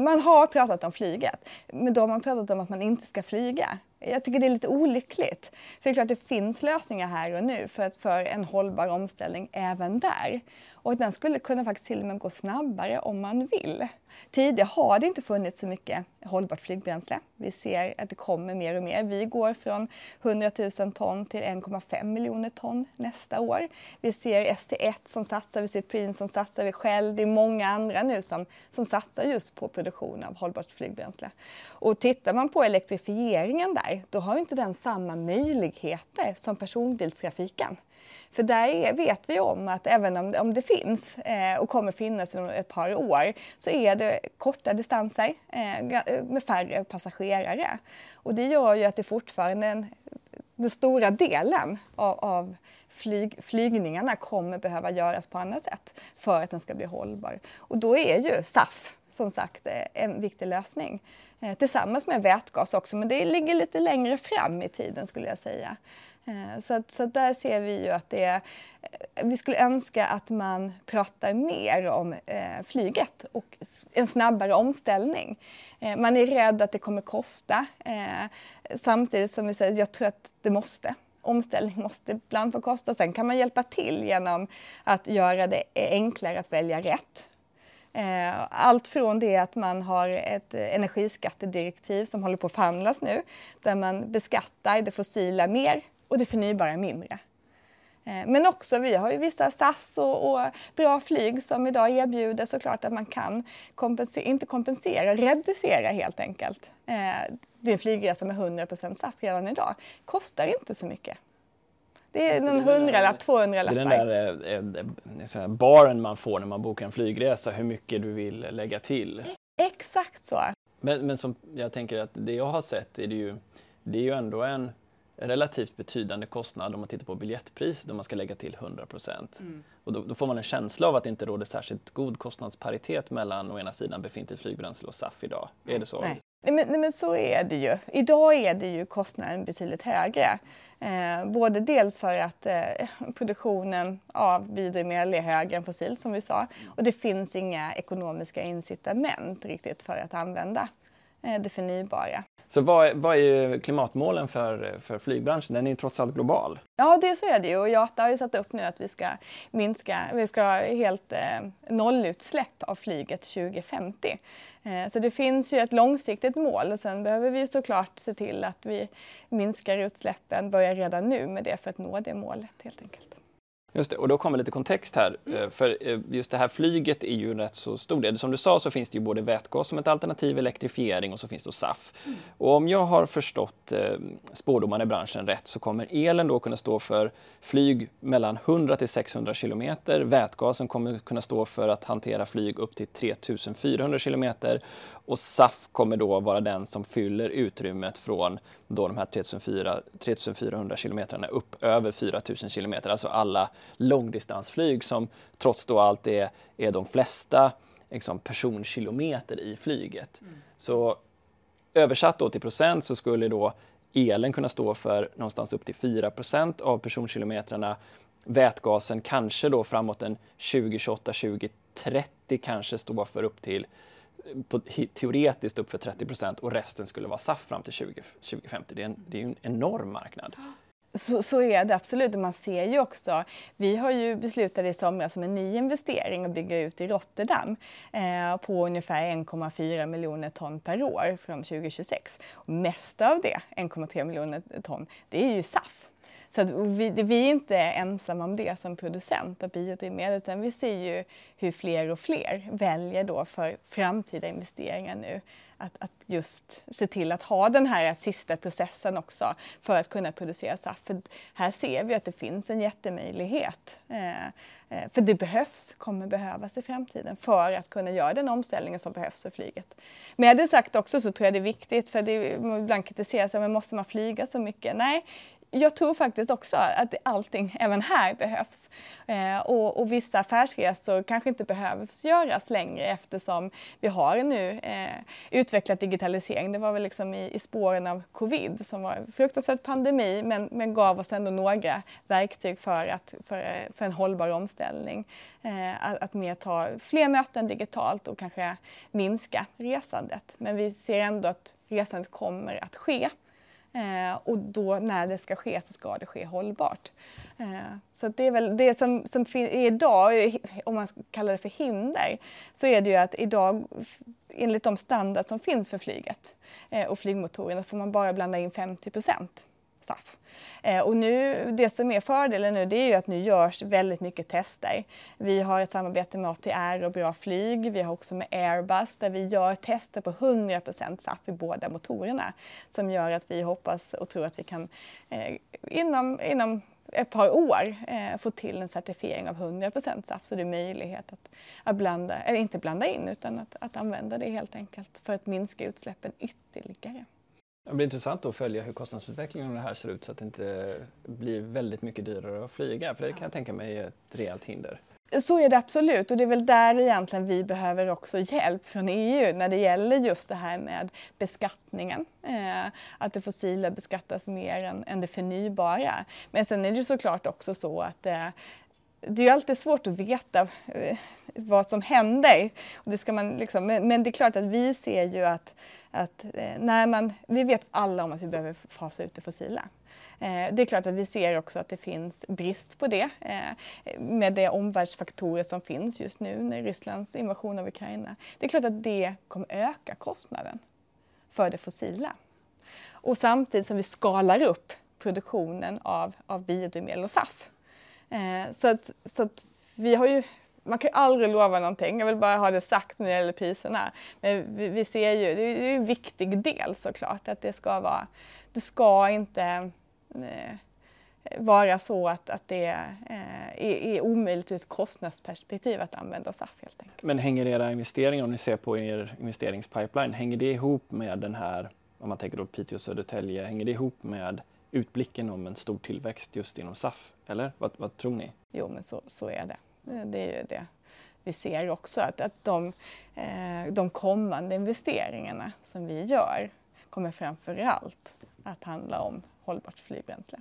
man har pratat om flyget, men då har man pratat om att man inte ska flyga. Jag tycker det är lite olyckligt. För det är klart det finns lösningar här och nu för, för en hållbar omställning även där. Och den skulle kunna faktiskt till och med gå snabbare om man vill. Tidigare har det inte funnits så mycket hållbart flygbränsle. Vi ser att det kommer mer och mer. Vi går från 100 000 ton till 1,5 miljoner ton nästa år. Vi ser ST1 som satsar, vi ser Preem som satsar, vi Shell, det är många andra nu som, som satsar just på produktion av hållbart flygbränsle. Och tittar man på elektrifieringen där, då har inte den samma möjligheter som personbilstrafiken. För där vet vi om att även om, om det finns eh, och kommer finnas inom ett par år så är det korta distanser eh, eh med färre passagerare. Och det gör ju att det fortfarande en, den stora delen av, av flyg, flygningarna kommer behöva göras på annat sätt för att den ska bli hållbar. Och då är ju SAF som sagt eh, en viktig lösning. Eh, tillsammans med vätgas också, men det ligger lite längre fram i tiden skulle jag säga. Eh, så, att där ser vi ju att det är, eh, vi skulle önska att man pratar mer om eh, flyget och en snabbare omställning. Eh, man är rädd att det kommer kosta eh, samtidigt som vi säger jag tror att det måste. Omställning måste ibland få kosta. Sen kan man hjälpa till genom att göra det enklare att välja rätt. Eh, allt från det att man har ett energiskattedirektiv som håller på att förhandlas nu där man beskattar det fossila mer och det förnybara mindre. Eh, men också, vi har ju vissa SAS och, och, bra flyg som idag erbjuder såklart att man kan kompensera, inte kompensera, reducera helt enkelt. Eh, din flygresa med 100 SAF redan idag kostar inte så mycket. Det är någon hundralapp, 200 lappar. Det är den där eh, eh, baren man får när man bokar en flygresa, hur mycket du vill lägga till. Exakt så. Men, men som jag tänker att det jag har sett är det ju, det är ju ändå en relativt betydande kostnad om man tittar på biljettpriset om man ska lägga till 100 procent. Mm. Och då, då, får man en känsla av att det inte råder särskilt god kostnadsparitet mellan å ena sidan befintligt flygbränsle och SAF idag. Är det så? Nej. Nej men, nej, men, så är det ju. Idag är det ju kostnaden betydligt högre. Eh, både dels för att eh, produktionen av biodrivmedel är högre än fossilt som vi sa och det finns inga ekonomiska incitament riktigt för att använda det förnybara. Så vad, vad är klimatmålen för, för flygbranschen? Den är ju trots allt global. Ja, det så är det ju. Och IATA har ju satt upp nu att vi ska minska, vi ska ha helt eh, nollutsläpp av flyget 2050. Eh, så det finns ju ett långsiktigt mål och sen behöver vi ju såklart se till att vi minskar utsläppen, börjar redan nu med det för att nå det målet helt enkelt. Just det, och då kommer lite kontext här. Mm. För eh, just det här flyget är ju en rätt så stor del. Som du sa så finns det ju både vätgas som ett alternativ, elektrifiering och så finns det SAF. Mm. Och om jag har förstått eh, spårdomarna i branschen rätt så kommer elen då kunna stå för flyg mellan 100 till 600 kilometer. Vätgasen kommer kunna stå för att hantera flyg upp till 3400 kilometer. Och SAF kommer då vara den som fyller utrymmet från då de här 3400, 3400 kilometrarna upp över 4000 kilometer. Alltså alla långdistansflyg som trots då allt är, är de flesta liksom, personkilometer i flyget. Mm. Så översatt då till procent så skulle då elen kunna stå för någonstans upp till 4% av personkilometrarna. Vätgasen kanske då framåt en 2028, 2030 kanske stå för upp till på, teoretiskt upp för 30 procent och resten skulle vara SAF fram till 20, 2050. Det är, en, det är en enorm marknad. Så, så, är det absolut. Man ser ju också, vi har ju beslutat i somras om en ny investering att bygga ut i Rotterdam eh, på ungefär 1,4 miljoner ton per år från 2026. Och mest av det, 1,3 miljoner ton, det är ju SAF. Så att vi, vi är inte ensamma om det som producent av biodrivmedel utan vi ser ju hur fler och fler väljer då för framtida investeringar nu att, att just se till att ha den här sista processen också för att kunna producera saft. För här ser vi att det finns en jättemöjlighet. Eh, eh, för det behövs, kommer behövas i framtiden för att kunna göra den omställningen som behövs för flyget. Med det sagt också så tror jag det är viktigt, för det ibland kritiseras, men måste man flyga så mycket? Nej, jag tror faktiskt också att allting även här behövs. Eh, och, och, vissa affärsresor kanske inte behövs göras längre eftersom vi har nu eh, utvecklat digitalisering. Det var väl liksom i, i spåren av covid som var en fruktansvärd pandemi men, men gav oss ändå några verktyg för, att, för, för en hållbar omställning. Eh, att, att mer ta fler möten digitalt och kanske minska resandet. Men vi ser ändå att resandet kommer att ske. Eh, och då när det ska ske så ska det ske hållbart. Eh, så det är väl det som, som är idag, om man kallar det för hinder, så är det ju att idag enligt de standard som finns för flyget eh, och flygmotorerna får man bara blanda in 50 procent straff. Eh, och nu, det som är fördelen nu det är ju att nu görs väldigt mycket tester. Vi har ett samarbete med ATR och Bra Flyg. Vi har också med Airbus där vi gör tester på 100% SAF i båda motorerna som gör att vi hoppas och tror att vi kan eh, inom, inom ett par år eh, få till en certifiering av 100% SAF så det är möjlighet att, att blanda, eller inte blanda in utan att, att använda det helt enkelt för att minska utsläppen ytterligare. Det blir intressant att följa hur kostnadsutvecklingen av det här ser ut så att det inte blir väldigt mycket dyrare att flyga. För det kan jag tänka mig är ett rejält hinder. Så är det absolut och det är väl där egentligen vi behöver också hjälp från EU när det gäller just det här med beskattningen. Eh, att det fossila beskattas mer än, än det förnybara. Men sen är det såklart också så att eh, det är ju alltid svårt att veta eh, vad som händer. Och det ska man liksom, men det är klart att vi ser ju att, att eh, när man, vi vet alla om att vi behöver fasa ut det fossila. Eh, det är klart att vi ser också att det finns brist på det med de omvärldsfaktorer som finns just nu när Rysslands invasion av Ukraina. Det är klart att det kommer öka kostnaden för det fossila. Och samtidigt som vi skalar upp produktionen av, av biodrivmedel och SAF Eh, så att, så att vi har ju man kan ju aldrig lova någonting, jag vill bara ha det sagt när det gäller priserna. Men vi, vi ser ju, det är ju en viktig del såklart, att det ska vara, det ska inte eh, vara så att, att det eh, är, är omöjligt ur ett kostnadsperspektiv att använda SAF helt enkelt. Men hänger era investeringar, om ni ser på er investeringspipeline, hänger det ihop med den här, om man tänker då Piteå Södertälje, hänger det ihop med utblicken om en stor tillväxt just inom SAF? Eller vad, vad tror ni? Jo, men så, så är det. Det är ju det vi ser också, att, att de, eh, de kommande investeringarna som vi gör kommer framför allt att handla om hållbart flygbränsle.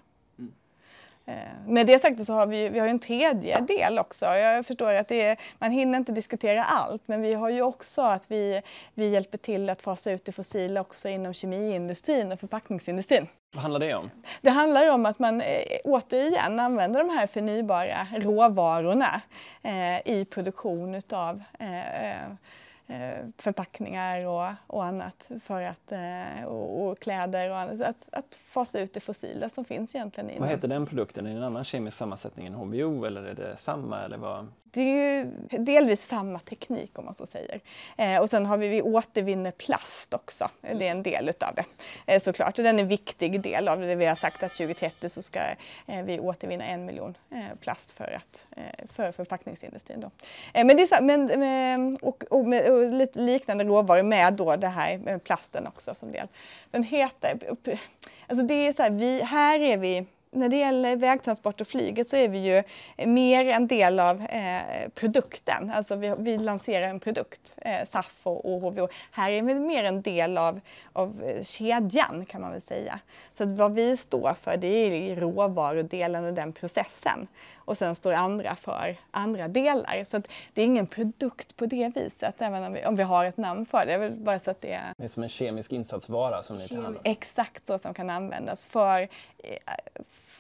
Eh, med det sagt så har vi, vi har en tredje del också. Jag förstår att det är, man hinner inte diskutera allt men vi har ju också att vi, vi hjälper till att fasa ut det fossila också inom kemiindustrin och förpackningsindustrin. Vad handlar det om? Det handlar om att man eh, återigen använder de här förnybara råvarorna eh, i produktion utav eh Eh, förpackningar och, och annat för att, eh, och, och kläder och annat. Att, att fasa ut det fossila som finns egentligen. I vad heter den produkten? Är det en annan kemisk sammansättning än HVO eller är det samma? Eller vad? Det är ju delvis samma teknik om man så säger. Eh, och sen har vi, vi återvinner plast också. Det är en del utav det eh, såklart. Och den är en viktig del av det. Vi har sagt att 2030 så ska eh, vi återvinna en miljon eh, plast för, att, eh, för förpackningsindustrin. Då. Eh, men det är, men, och, och, med, och lite liknande råvaror med då det här med plasten också som del. Den heter, alltså det är så här, vi, här är vi när det gäller vägtransport och flyget så är vi ju mer en del av eh, produkten. Alltså vi, vi, lanserar en produkt, eh, SAF och, och HVO. Här är vi mer en del av, av eh, kedjan kan man väl säga. Så att vad vi står för det är råvarudelen och den processen. Och sen står andra för andra delar. Så att det är ingen produkt på det viset, även om vi, om vi har ett namn för det. bara så att det, är... det är som en kemisk insatsvara som ni tar Exakt så som kan användas för eh,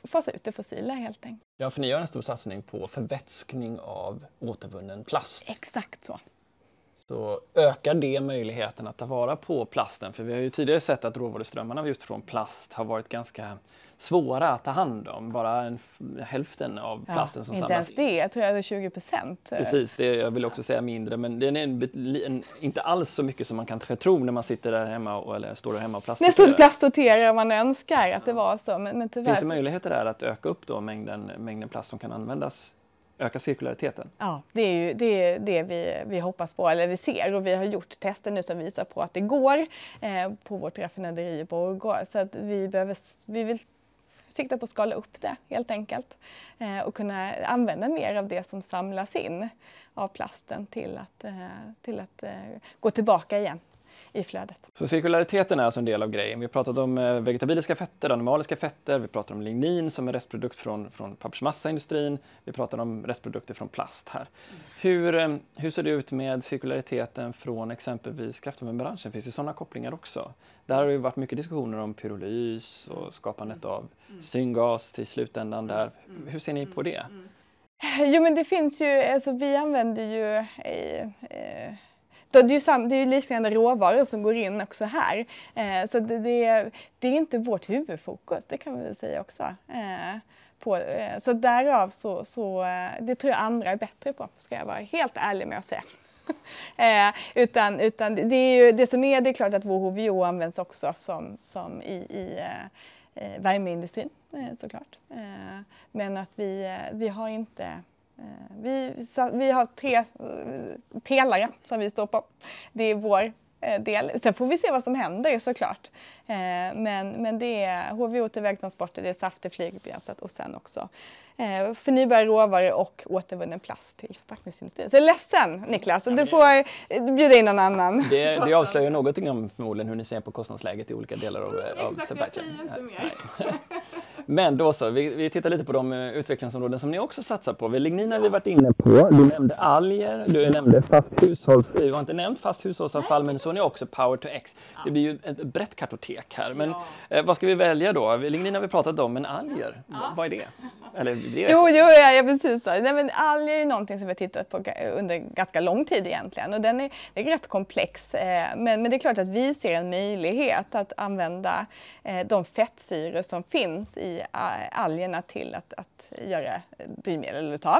fasa ut det fossila helt enkelt. Ja, för ni gör en stor satsning på förvätskning av återvunnen plast. Exakt så. så ökar det möjligheten att ta vara på plasten. För vi har ju tidigare sett att råvaruströmmarna just från plast har varit ganska svåra att ta hand om. Bara en, hälften av plasten ja, som samlas in. Inte ens det, jag tror är 20 procent. Precis, det, jag vill också säga mindre men det är en, en, inte alls så mycket som man kan tro när man sitter där hemma och, eller står där hemma och plastsorterar. När stort plastsorterar om man önskar att det var så men, men tyvärr. Finns det möjligheter där att öka upp då mängden, mängden plast som kan användas öka cirkulariteten? Ja, det är ju det, är det vi, vi hoppas på, eller vi ser och vi har gjort tester nu som visar på att det går eh, på vårt raffinaderi i Borgå. Så att vi, behöver, vi vill sikta på att skala upp det helt enkelt. Eh, och kunna använda mer av det som samlas in av plasten till att, eh, till att eh, gå tillbaka igen i flödet. Så cirkulariteten är alltså en del av grejen. Vi har pratat om eh, vegetabiliska fetter, animaliska fetter, vi pratar om lignin som är restprodukt från, från pappersmassaindustrin, vi pratar om restprodukter från plast här. Mm. Hur, eh, hur ser det ut med cirkulariteten från exempelvis kraftvärmebranschen? Finns det sådana kopplingar också? Där har det varit mycket diskussioner om pyrolys och skapandet av mm. syngas till slutändan där. Mm. Hur ser ni på det? Jo men det finns ju, alltså vi använder ju eh, eh, det är ju, sam, det är liknande råvaror som går in också här. Eh, så det, det, är, det, är inte vårt huvudfokus, det kan vi väl säga också. Eh, på, eh, så därav så, så, eh, det tror jag andra är bättre på, ska jag vara helt ärlig med att säga. eh, utan, utan det, är ju, det som är, det är klart att vår HVO används också som, som i, i eh, eh värmeindustrin eh, såklart. Eh, men att vi, vi har inte vi, vi har tre eh, pelare som vi står på. Det är vår eh, del. Sen får vi se vad som händer såklart. Men, men det är HVO till vägtransporter, det är SAF till flygbränslet och sen också förnybara råvaror och återvunnen plast till förpackningsindustrin. Så jag är ledsen Niklas, du får bjuda in någon annan. Det, det avslöjar någonting om förmodligen hur ni ser på kostnadsläget i olika delar av, av Exakt, jag säger inte mer. Men då så, vi, vi tittar lite på de uh, utvecklingsområden som ni också satsar på. Lignin har vi varit inne på. Du nämnde alger, du nämnde fast hushålls... Du har inte nämnt fast hushållsavfall, men så är ni också Power to X. Det blir ju ett brett kartotek här. Men uh, vad ska vi välja då? Lignin har vi pratat om, men alger, vad är det? Eller, det Jo, jo ja, ja, precis. Så. Nej, men alger är någonting som vi har tittat på under ganska lång tid egentligen och den är, den är rätt komplex. Eh, men, men det är klart att vi ser en möjlighet att använda eh, de fettsyror som finns i algerna till att, att göra drivmedel utav.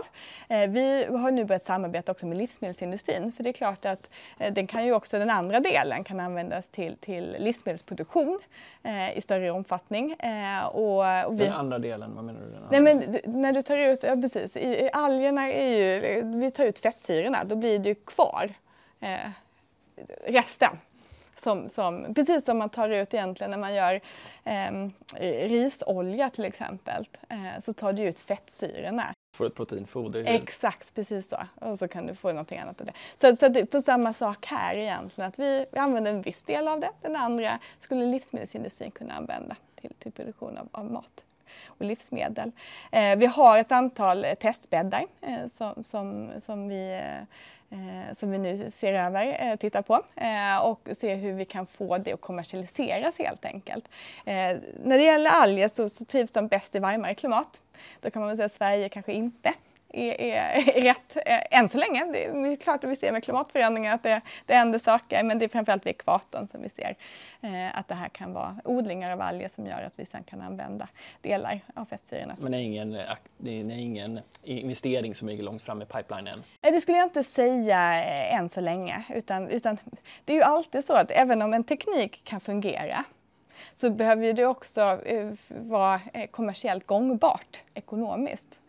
Eh, vi har nu börjat samarbeta också med livsmedelsindustrin för det är klart att eh, den kan ju också, den andra delen kan användas till, till livsmedelsproduktion eh, i större omfattning. Och, och vi, den andra delen, vad menar du? Nej, men när du tar ut, ja precis, i, algerna är ju, vi tar ut fettsyrorna, då blir det ju kvar resten. Som, som, precis som man tar ut egentligen när man gör eh, risolja till exempel, eh, så tar du ut fettsyrorna. Får ett proteinfoder. Exakt, precis så. Och så kan du få någonting annat av det. Så, så det, på samma sak här egentligen, att vi, vi använder en viss del av det, den andra skulle livsmedelsindustrin kunna använda till, till produktion av, av mat och livsmedel. Eh, vi har ett antal testbäddar eh, som, som, som vi eh, eh, som vi nu ser över, eh, tittar på eh, och ser hur vi kan få det att kommersialiseras helt enkelt. Eh, när det gäller alger så, så trivs de bäst i varmare klimat. Då kan man väl säga att Sverige kanske inte är, är, rätt eh, än så länge. Det är klart att vi ser med klimatförändringar att det, det händer saker men det är framförallt vid ekvatorn som vi ser eh, att det här kan vara odlingar av alger som gör att vi sen kan använda delar av fettsyrorna. Men det är ingen, det är ingen investering som ligger långt fram i pipelinen? Det skulle jag inte säga eh, än så länge utan, utan det är ju alltid så att även om en teknik kan fungera så behöver det också eh, vara kommersiellt gångbart ekonomiskt.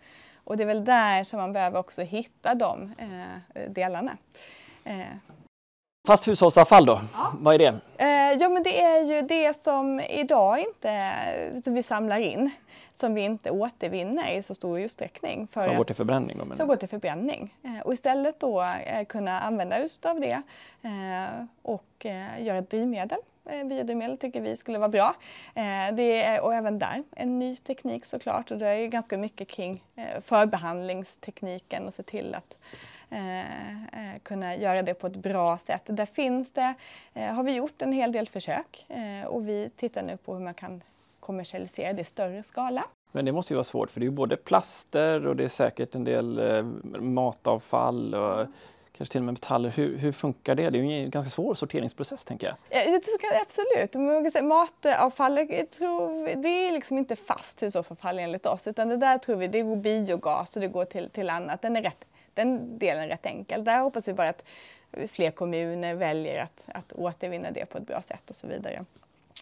Och det är väl där som man behöver också hitta de eh, delarna. Eh. Fast hushållsavfall då, ja. vad är det? Eh, ja men det är ju det som idag inte som vi samlar in, som vi inte återvinner i så stor utsträckning. För som går till förbränning? Då, som går till förbränning. Eh, och istället då eh, kunna använda just av det eh, och eh, göra drivmedel Eh, Eh, biodrivmedel tycker vi skulle vara bra. Eh, det är, och även där en ny teknik såklart och det är ganska mycket kring eh, förbehandlingstekniken och se till att kunna göra det på ett bra sätt. Där finns det, har vi gjort en hel del försök och vi tittar nu på hur man kan kommersialisera det i större skala. Men det måste ju vara svårt för det är ju både plaster och det är säkert en del matavfall och kanske till och med metaller. Hur, hur funkar det? Det är ju en ganska svår sorteringsprocess tänker jag. Ja, jag tror, absolut. Matavfall det är liksom inte fast hushållsavfall enligt oss utan det där tror vi det går biogas och det går till, till annat. Den, är rätt, den delen är rätt enkel. Där hoppas vi bara att fler kommuner väljer att, att återvinna det på ett bra sätt och så vidare.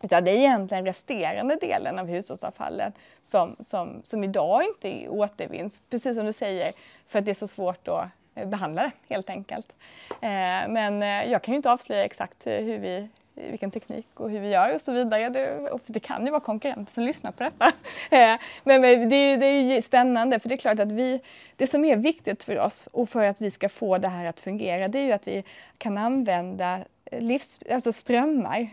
Utan det är egentligen resterande delen av hushållsavfallet som, som, som idag inte återvinns, precis som du säger, för att det är så svårt att Eh, behandlare behandla det helt enkelt. Eh, men eh, jag kan ju inte avslöja exakt hur vi, vilken teknik och hur vi gör och så vidare. Det, det kan ju vara konkurrenter som lyssnar på detta. Men, men det, är, det är spännande för det är klart att vi, det som är viktigt för oss och för att vi ska få det här att fungera det är ju att vi kan använda livs, alltså strömmar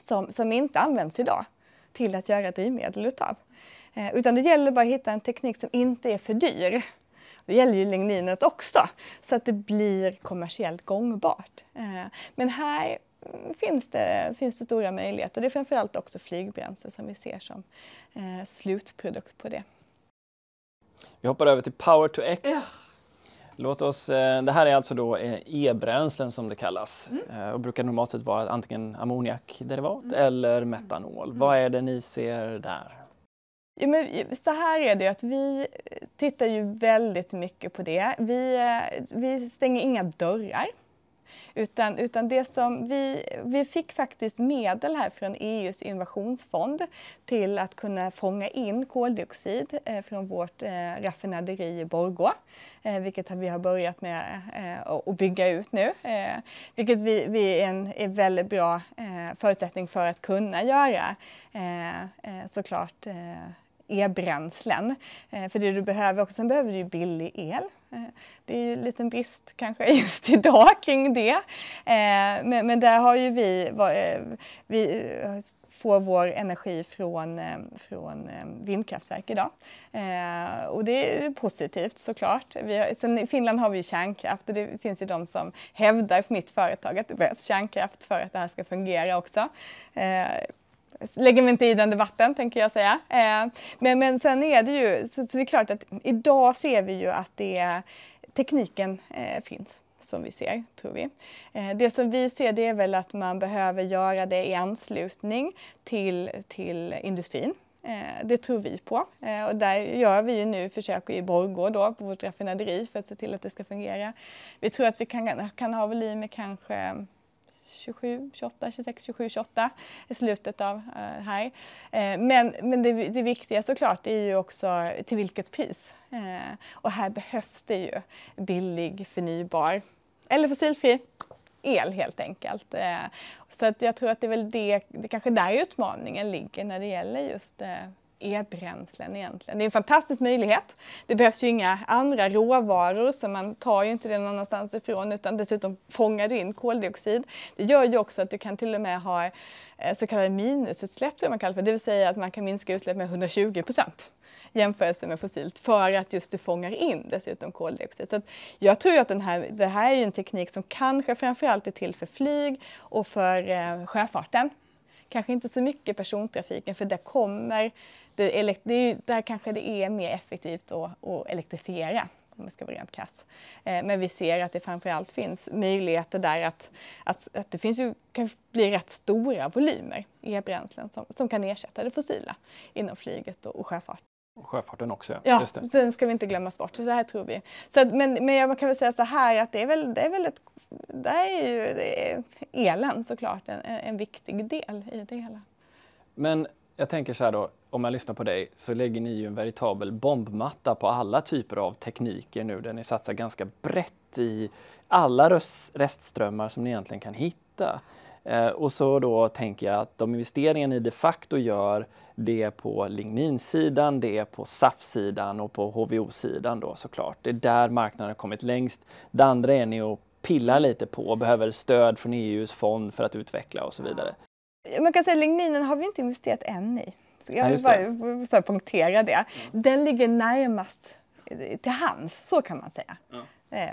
som, som inte används idag till att göra drivmedel utav. Eh, utan det gäller bara att hitta en teknik som inte är för dyr. Det gäller ju ligninet också, så att det blir kommersiellt gångbart. Eh, men här finns det, finns det stora möjligheter. Det är framförallt också flygbränsle som vi ser som eh, slutprodukt på det. Vi hoppar över till Power to X. Ja. Låt oss, eh, det här är alltså då e-bränslen som det kallas mm. Och brukar normalt sett vara antingen ammoniakderivat mm. eller metanol. Mm. Vad är det ni ser där? Ja, men så här är det att vi tittar ju väldigt mycket på det. Vi, eh, vi stänger inga dörrar. Utan, utan det som vi, vi fick faktiskt medel här från EUs innovationsfond till att kunna fånga in koldioxid eh, från vårt eh, raffinaderi i Borgå. Eh, vilket vi har börjat med eh, att bygga ut nu. Eh, vilket vi, vi är en är väldigt bra eh, förutsättning för att kunna göra såklart e-bränslen. Eh, för det du behöver också, sen behöver du billig el. Eh, det är ju en liten brist kanske just idag kring det. Eh, men, men där har ju vi, vi får vår energi från, från vindkraftverk idag. och det är positivt såklart. Vi sen I Finland har vi kärnkraft och det finns ju de som hävdar för mitt företag att det behövs kärnkraft för att det här ska fungera också lägger mig inte i den debatten tänker jag säga. Eh, men, men sen är det ju, så, så, det är klart att idag ser vi ju att det, tekniken eh, finns som vi ser, tror vi. Eh, det som vi ser det är väl att man behöver göra det i anslutning till, till industrin. Eh, det tror vi på. Eh, och där gör vi ju nu försök i Borgå då, på vårt raffinaderi för att se till att det ska fungera. Vi tror att vi kan, kan ha volymer kanske 27, 28, 26, 27, 28 i slutet av uh, här. Uh, men men det, det viktiga såklart är ju också till vilket pris. Uh, och här behövs det ju billig förnybar eller fossilfri el helt enkelt. Så att jag tror att det är väl det, det kanske där utmaningen ligger när det gäller just e-bränslen egentligen. Det är en fantastisk möjlighet. Det behövs ju inga andra råvaror så man tar ju inte det någon annanstans ifrån utan dessutom fångar du in koldioxid. Det gör ju också att du kan till och med ha eh, så kallade minusutsläpp som man kallar för, det vill säga att man kan minska utsläpp med 120 procent jämförelse med fossilt för att just du fångar in dessutom koldioxid. Så jag tror att den här, det här är en teknik som kanske framförallt är till för flyg och för eh, sjöfarten. Kanske inte så mycket persontrafiken för där kommer det, det, där kanske det är mer effektivt att, att elektrifiera om det ska vara rent kass. Eh, men vi ser att det framförallt finns möjligheter där att, att, att det finns ju, kan bli rätt stora volymer e-bränslen som, som kan ersätta det fossila inom flyget och, och sjöfart. Och sjöfarten också, ja. Just det. den ska vi inte glömmas bort. Det här tror vi. Så att, men, men jag kan väl säga så här att det är väl, det är väl ett, det är ju det är elen såklart en, en viktig del i det hela. Men jag tänker så här då, om jag lyssnar på dig så lägger ni ju en veritabel bombmatta på alla typer av tekniker nu där ni satsar ganska brett i alla restströmmar som ni egentligen kan hitta. Eh, och så då tänker jag att de investeringar ni de facto gör det är på ligninsidan, det är på SAF-sidan och på HVO-sidan då såklart. Det är där marknaden har kommit längst. Det andra är ni att pilla lite på och behöver stöd från EUs fond för att utveckla och så vidare. Man kan säga att ligninen har vi inte investerat än i. Jag vill bara så punktera det. Den ligger närmast till hands, så kan man säga. Ja.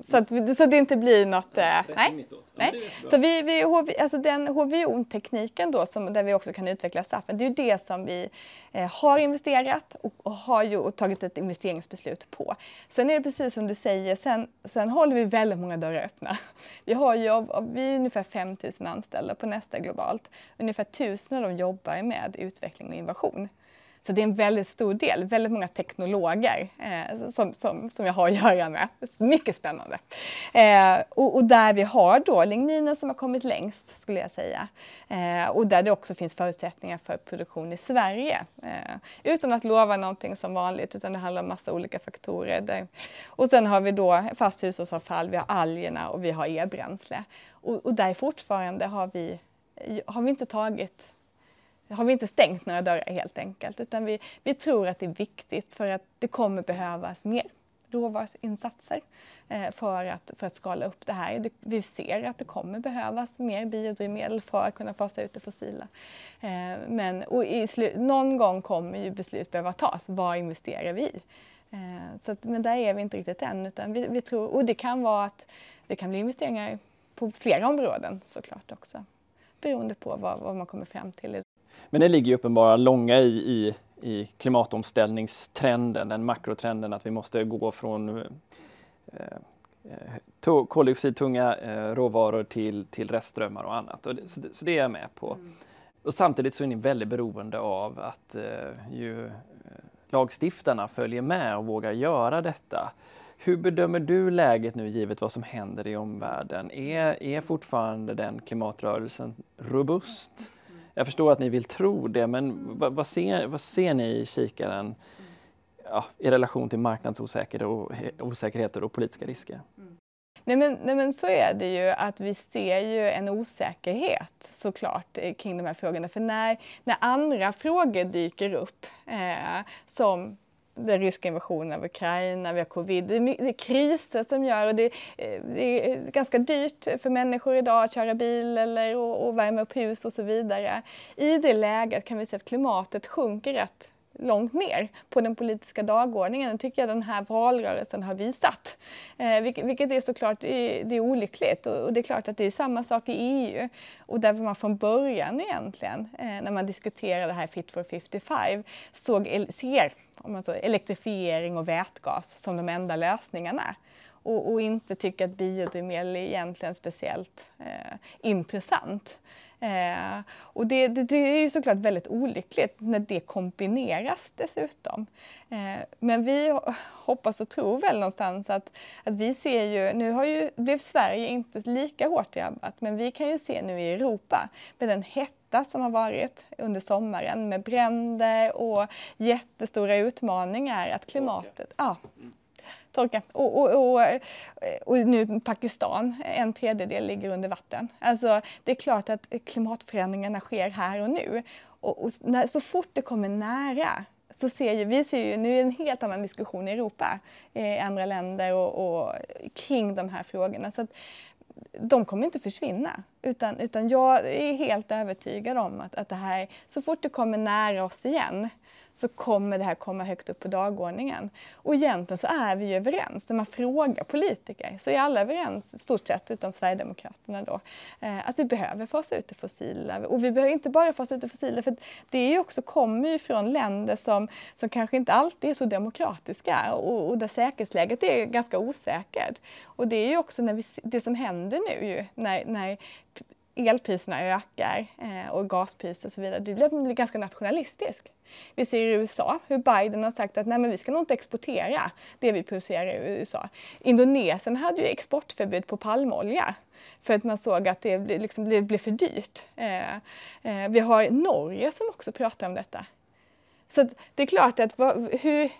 Så, att, så det inte blir något... Eh, nej. nej. Så vi, vi, alltså den HVO-tekniken då, som, där vi också kan utveckla SAFen, det är ju det som vi eh, har investerat och, och har ju tagit ett investeringsbeslut på. Sen är det precis som du säger, sen, sen håller vi väldigt många dörrar öppna. Vi har ju vi är ungefär 5 000 anställda på Nästa globalt. Ungefär 1000 av dem jobbar med utveckling och innovation. Så det är en väldigt stor del, väldigt många teknologer eh, som, som, som jag har att göra med. Mycket spännande. Eh, och, och, där vi har då ligninen som har kommit längst skulle jag säga. Eh, och där det också finns förutsättningar för produktion i Sverige. Eh, utan att lova någonting som vanligt utan det handlar om massa olika faktorer. Där. Och sen har vi då fast hushållsavfall, vi har algerna och vi har e-bränsle. Och, och där fortfarande har vi, har vi inte tagit har vi inte stängt några dörrar helt enkelt utan vi, vi tror att det är viktigt för att det kommer behövas mer råvaruinsatser eh, för att, för att skala upp det här. vi ser att det kommer behövas mer biodrivmedel för att kunna fasa ut det fossila. Eh, men och i slu, någon gång kommer ju beslut behöva tas. Vad investerar vi i? Eh, så att, men där är vi inte riktigt än. Utan vi, vi, tror, och det kan vara att det kan bli investeringar på flera områden såklart också. Beroende på vad, vad man kommer fram till. Men det ligger ju uppenbara långa i, i, i klimatomställningstrenden, den makrotrenden att vi måste gå från eh, eh koldioxidtunga eh, råvaror till, till restströmmar och annat. Och det, så, det, så, det, är jag med på. Mm. Och samtidigt så är ni väldigt beroende av att eh, ju, eh, lagstiftarna följer med och vågar göra detta. Hur bedömer du läget nu givet vad som händer i omvärlden? Är, är fortfarande den klimatrörelsen robust? Jag förstår att ni vill tro det, men vad, vad, ser, vad ser ni i kikaren ja, i relation till marknadsosäkerheter och politiska risker? Mm. Nej men, nej men så är det ju att vi ser ju en osäkerhet såklart eh, kring de här frågorna. För när, när andra frågor dyker upp eh, som den ryska invasionen av Ukraina, vi har covid. Det är, det är kriser som gör och det, eh, det, är ganska dyrt för människor idag att köra bil eller och, och värma upp hus och så vidare. I det läget kan vi se att klimatet sjunker rätt långt ner på den politiska dagordningen. Det tycker jag den här valrörelsen har visat. Eh, vilket, vilket är såklart det är, olyckligt och, och, det är klart att det är samma sak i EU. Och där man från början egentligen, eh, när man diskuterade det här Fit for 55, såg, ser om man så, elektrifiering och vätgas som de enda lösningarna. Och, och inte tycker att biodrivmedel är egentligen speciellt eh, intressant. Eh, och det, det, det, är ju såklart väldigt olyckligt när det kombineras dessutom. Eh, men vi hoppas och tror väl någonstans att, att vi ser ju, nu har ju, blev Sverige inte lika hårt drabbat, men vi kan ju se nu i Europa med den hetta som har varit under sommaren med bränder och jättestora utmaningar att klimatet, ja, mm torka. Och, och, och, och, nu Pakistan, en tredjedel ligger under vatten. Alltså, det är klart att klimatförändringarna sker här och nu. Och, när, så fort det kommer nära så ser ju, vi ser ju, nu är det en helt annan diskussion i Europa, i andra länder och, och kring de här frågorna. Så att, de kommer inte försvinna. Utan, utan jag är helt övertygad om att, att det här, så fort det kommer nära oss igen, så kommer det här komma högt upp på dagordningen. Och egentligen så är vi ju överens. När man frågar politiker så är alla överens, stort sett utom Sverigedemokraterna då, eh, att vi behöver fasa ut det fossila. Och vi behöver inte bara fasa ut det fossila, för det är ju också, kommer ju från länder som, som kanske inte alltid är så demokratiska och, och där säkerhetsläget är ganska osäkert. Och det är ju också när vi, det som händer nu ju, när, när elpriserna ökar eh, och gaspriser och så vidare, det blir man blir ganska nationalistisk. Vi ser i USA hur Biden har sagt att nej, men vi ska nog inte exportera det vi producerar i USA. Indonesien hade ju exportförbud på palmolja för att man såg att det, liksom, det blev för dyrt. Eh, eh, vi har Norge som också pratar om detta. Så det är klart att vad, hur,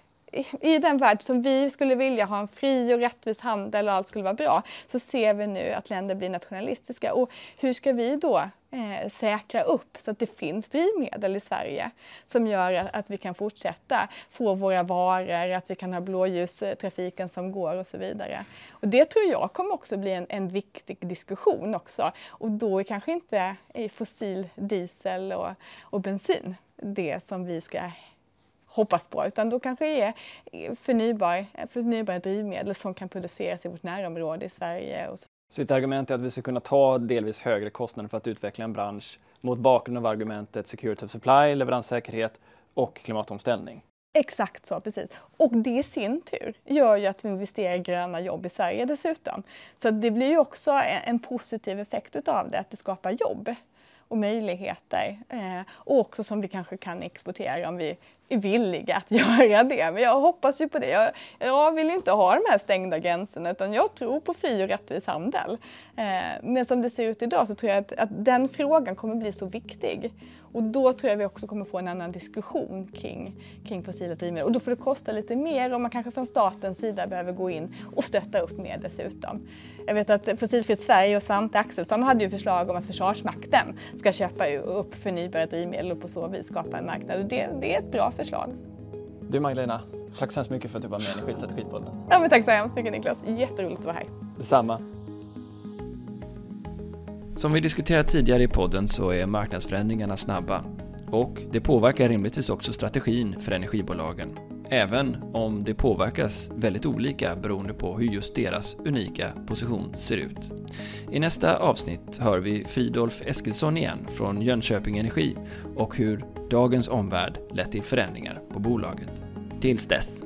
i den värld som vi skulle vilja ha en fri och rättvis handel och allt skulle vara bra, så ser vi nu att länder blir nationalistiska. Och hur ska vi då eh, säkra upp så att det finns drivmedel i Sverige som gör att vi kan fortsätta få våra varor, att vi kan ha blåljustrafiken som går och så vidare. Och det tror jag kommer också bli en, en viktig diskussion också. Och då är kanske inte eh, fossil diesel och, och bensin det som vi ska hoppas på, utan då kanske det är förnybar, förnybara drivmedel som kan produceras i vårt närområde i Sverige. Och så. så ett argument är att vi ska kunna ta delvis högre kostnader för att utveckla en bransch mot bakgrund av argumentet security of supply, leveranssäkerhet och klimatomställning? Exakt så, precis. Och det i sin tur gör ju att vi investerar i gröna jobb i Sverige dessutom. Så det blir ju också en positiv effekt utav det, att det skapar jobb och möjligheter. Eh, och också som vi kanske kan exportera om vi är villiga att göra det. Men jag hoppas ju på det. Jag, jag vill inte ha de här stängda gränserna utan jag tror på fri och rättvis handel. Eh, men som det ser ut idag så tror jag att, att den frågan kommer bli så viktig. Och då tror jag vi också kommer få en annan diskussion kring, kring fossila drivmedel. Och då får det kosta lite mer och man kanske från statens sida behöver gå in och stötta upp med dessutom. Jag vet att Fossilfritt Sverige och Svante Axelsson hade ju förslag om att Försvarsmakten ska köpa upp förnybara drivmedel och på så vis skapa en marknad. Och det, det är ett bra förslag. Du Magdalena, tack så hemskt mycket för att du var med i Energistrategipodden. Ja, men tack så hemskt mycket Niklas. Jätteroligt att vara här. Detsamma. Som vi diskuterat tidigare i podden så är marknadsförändringarna snabba och det påverkar rimligtvis också strategin för energibolagen. Även om det påverkas väldigt olika beroende på hur just deras unika position ser ut. I nästa avsnitt hör vi Fridolf Eskilsson igen från Jönköping Energi och hur dagens omvärld lett till förändringar på bolaget. Tills dess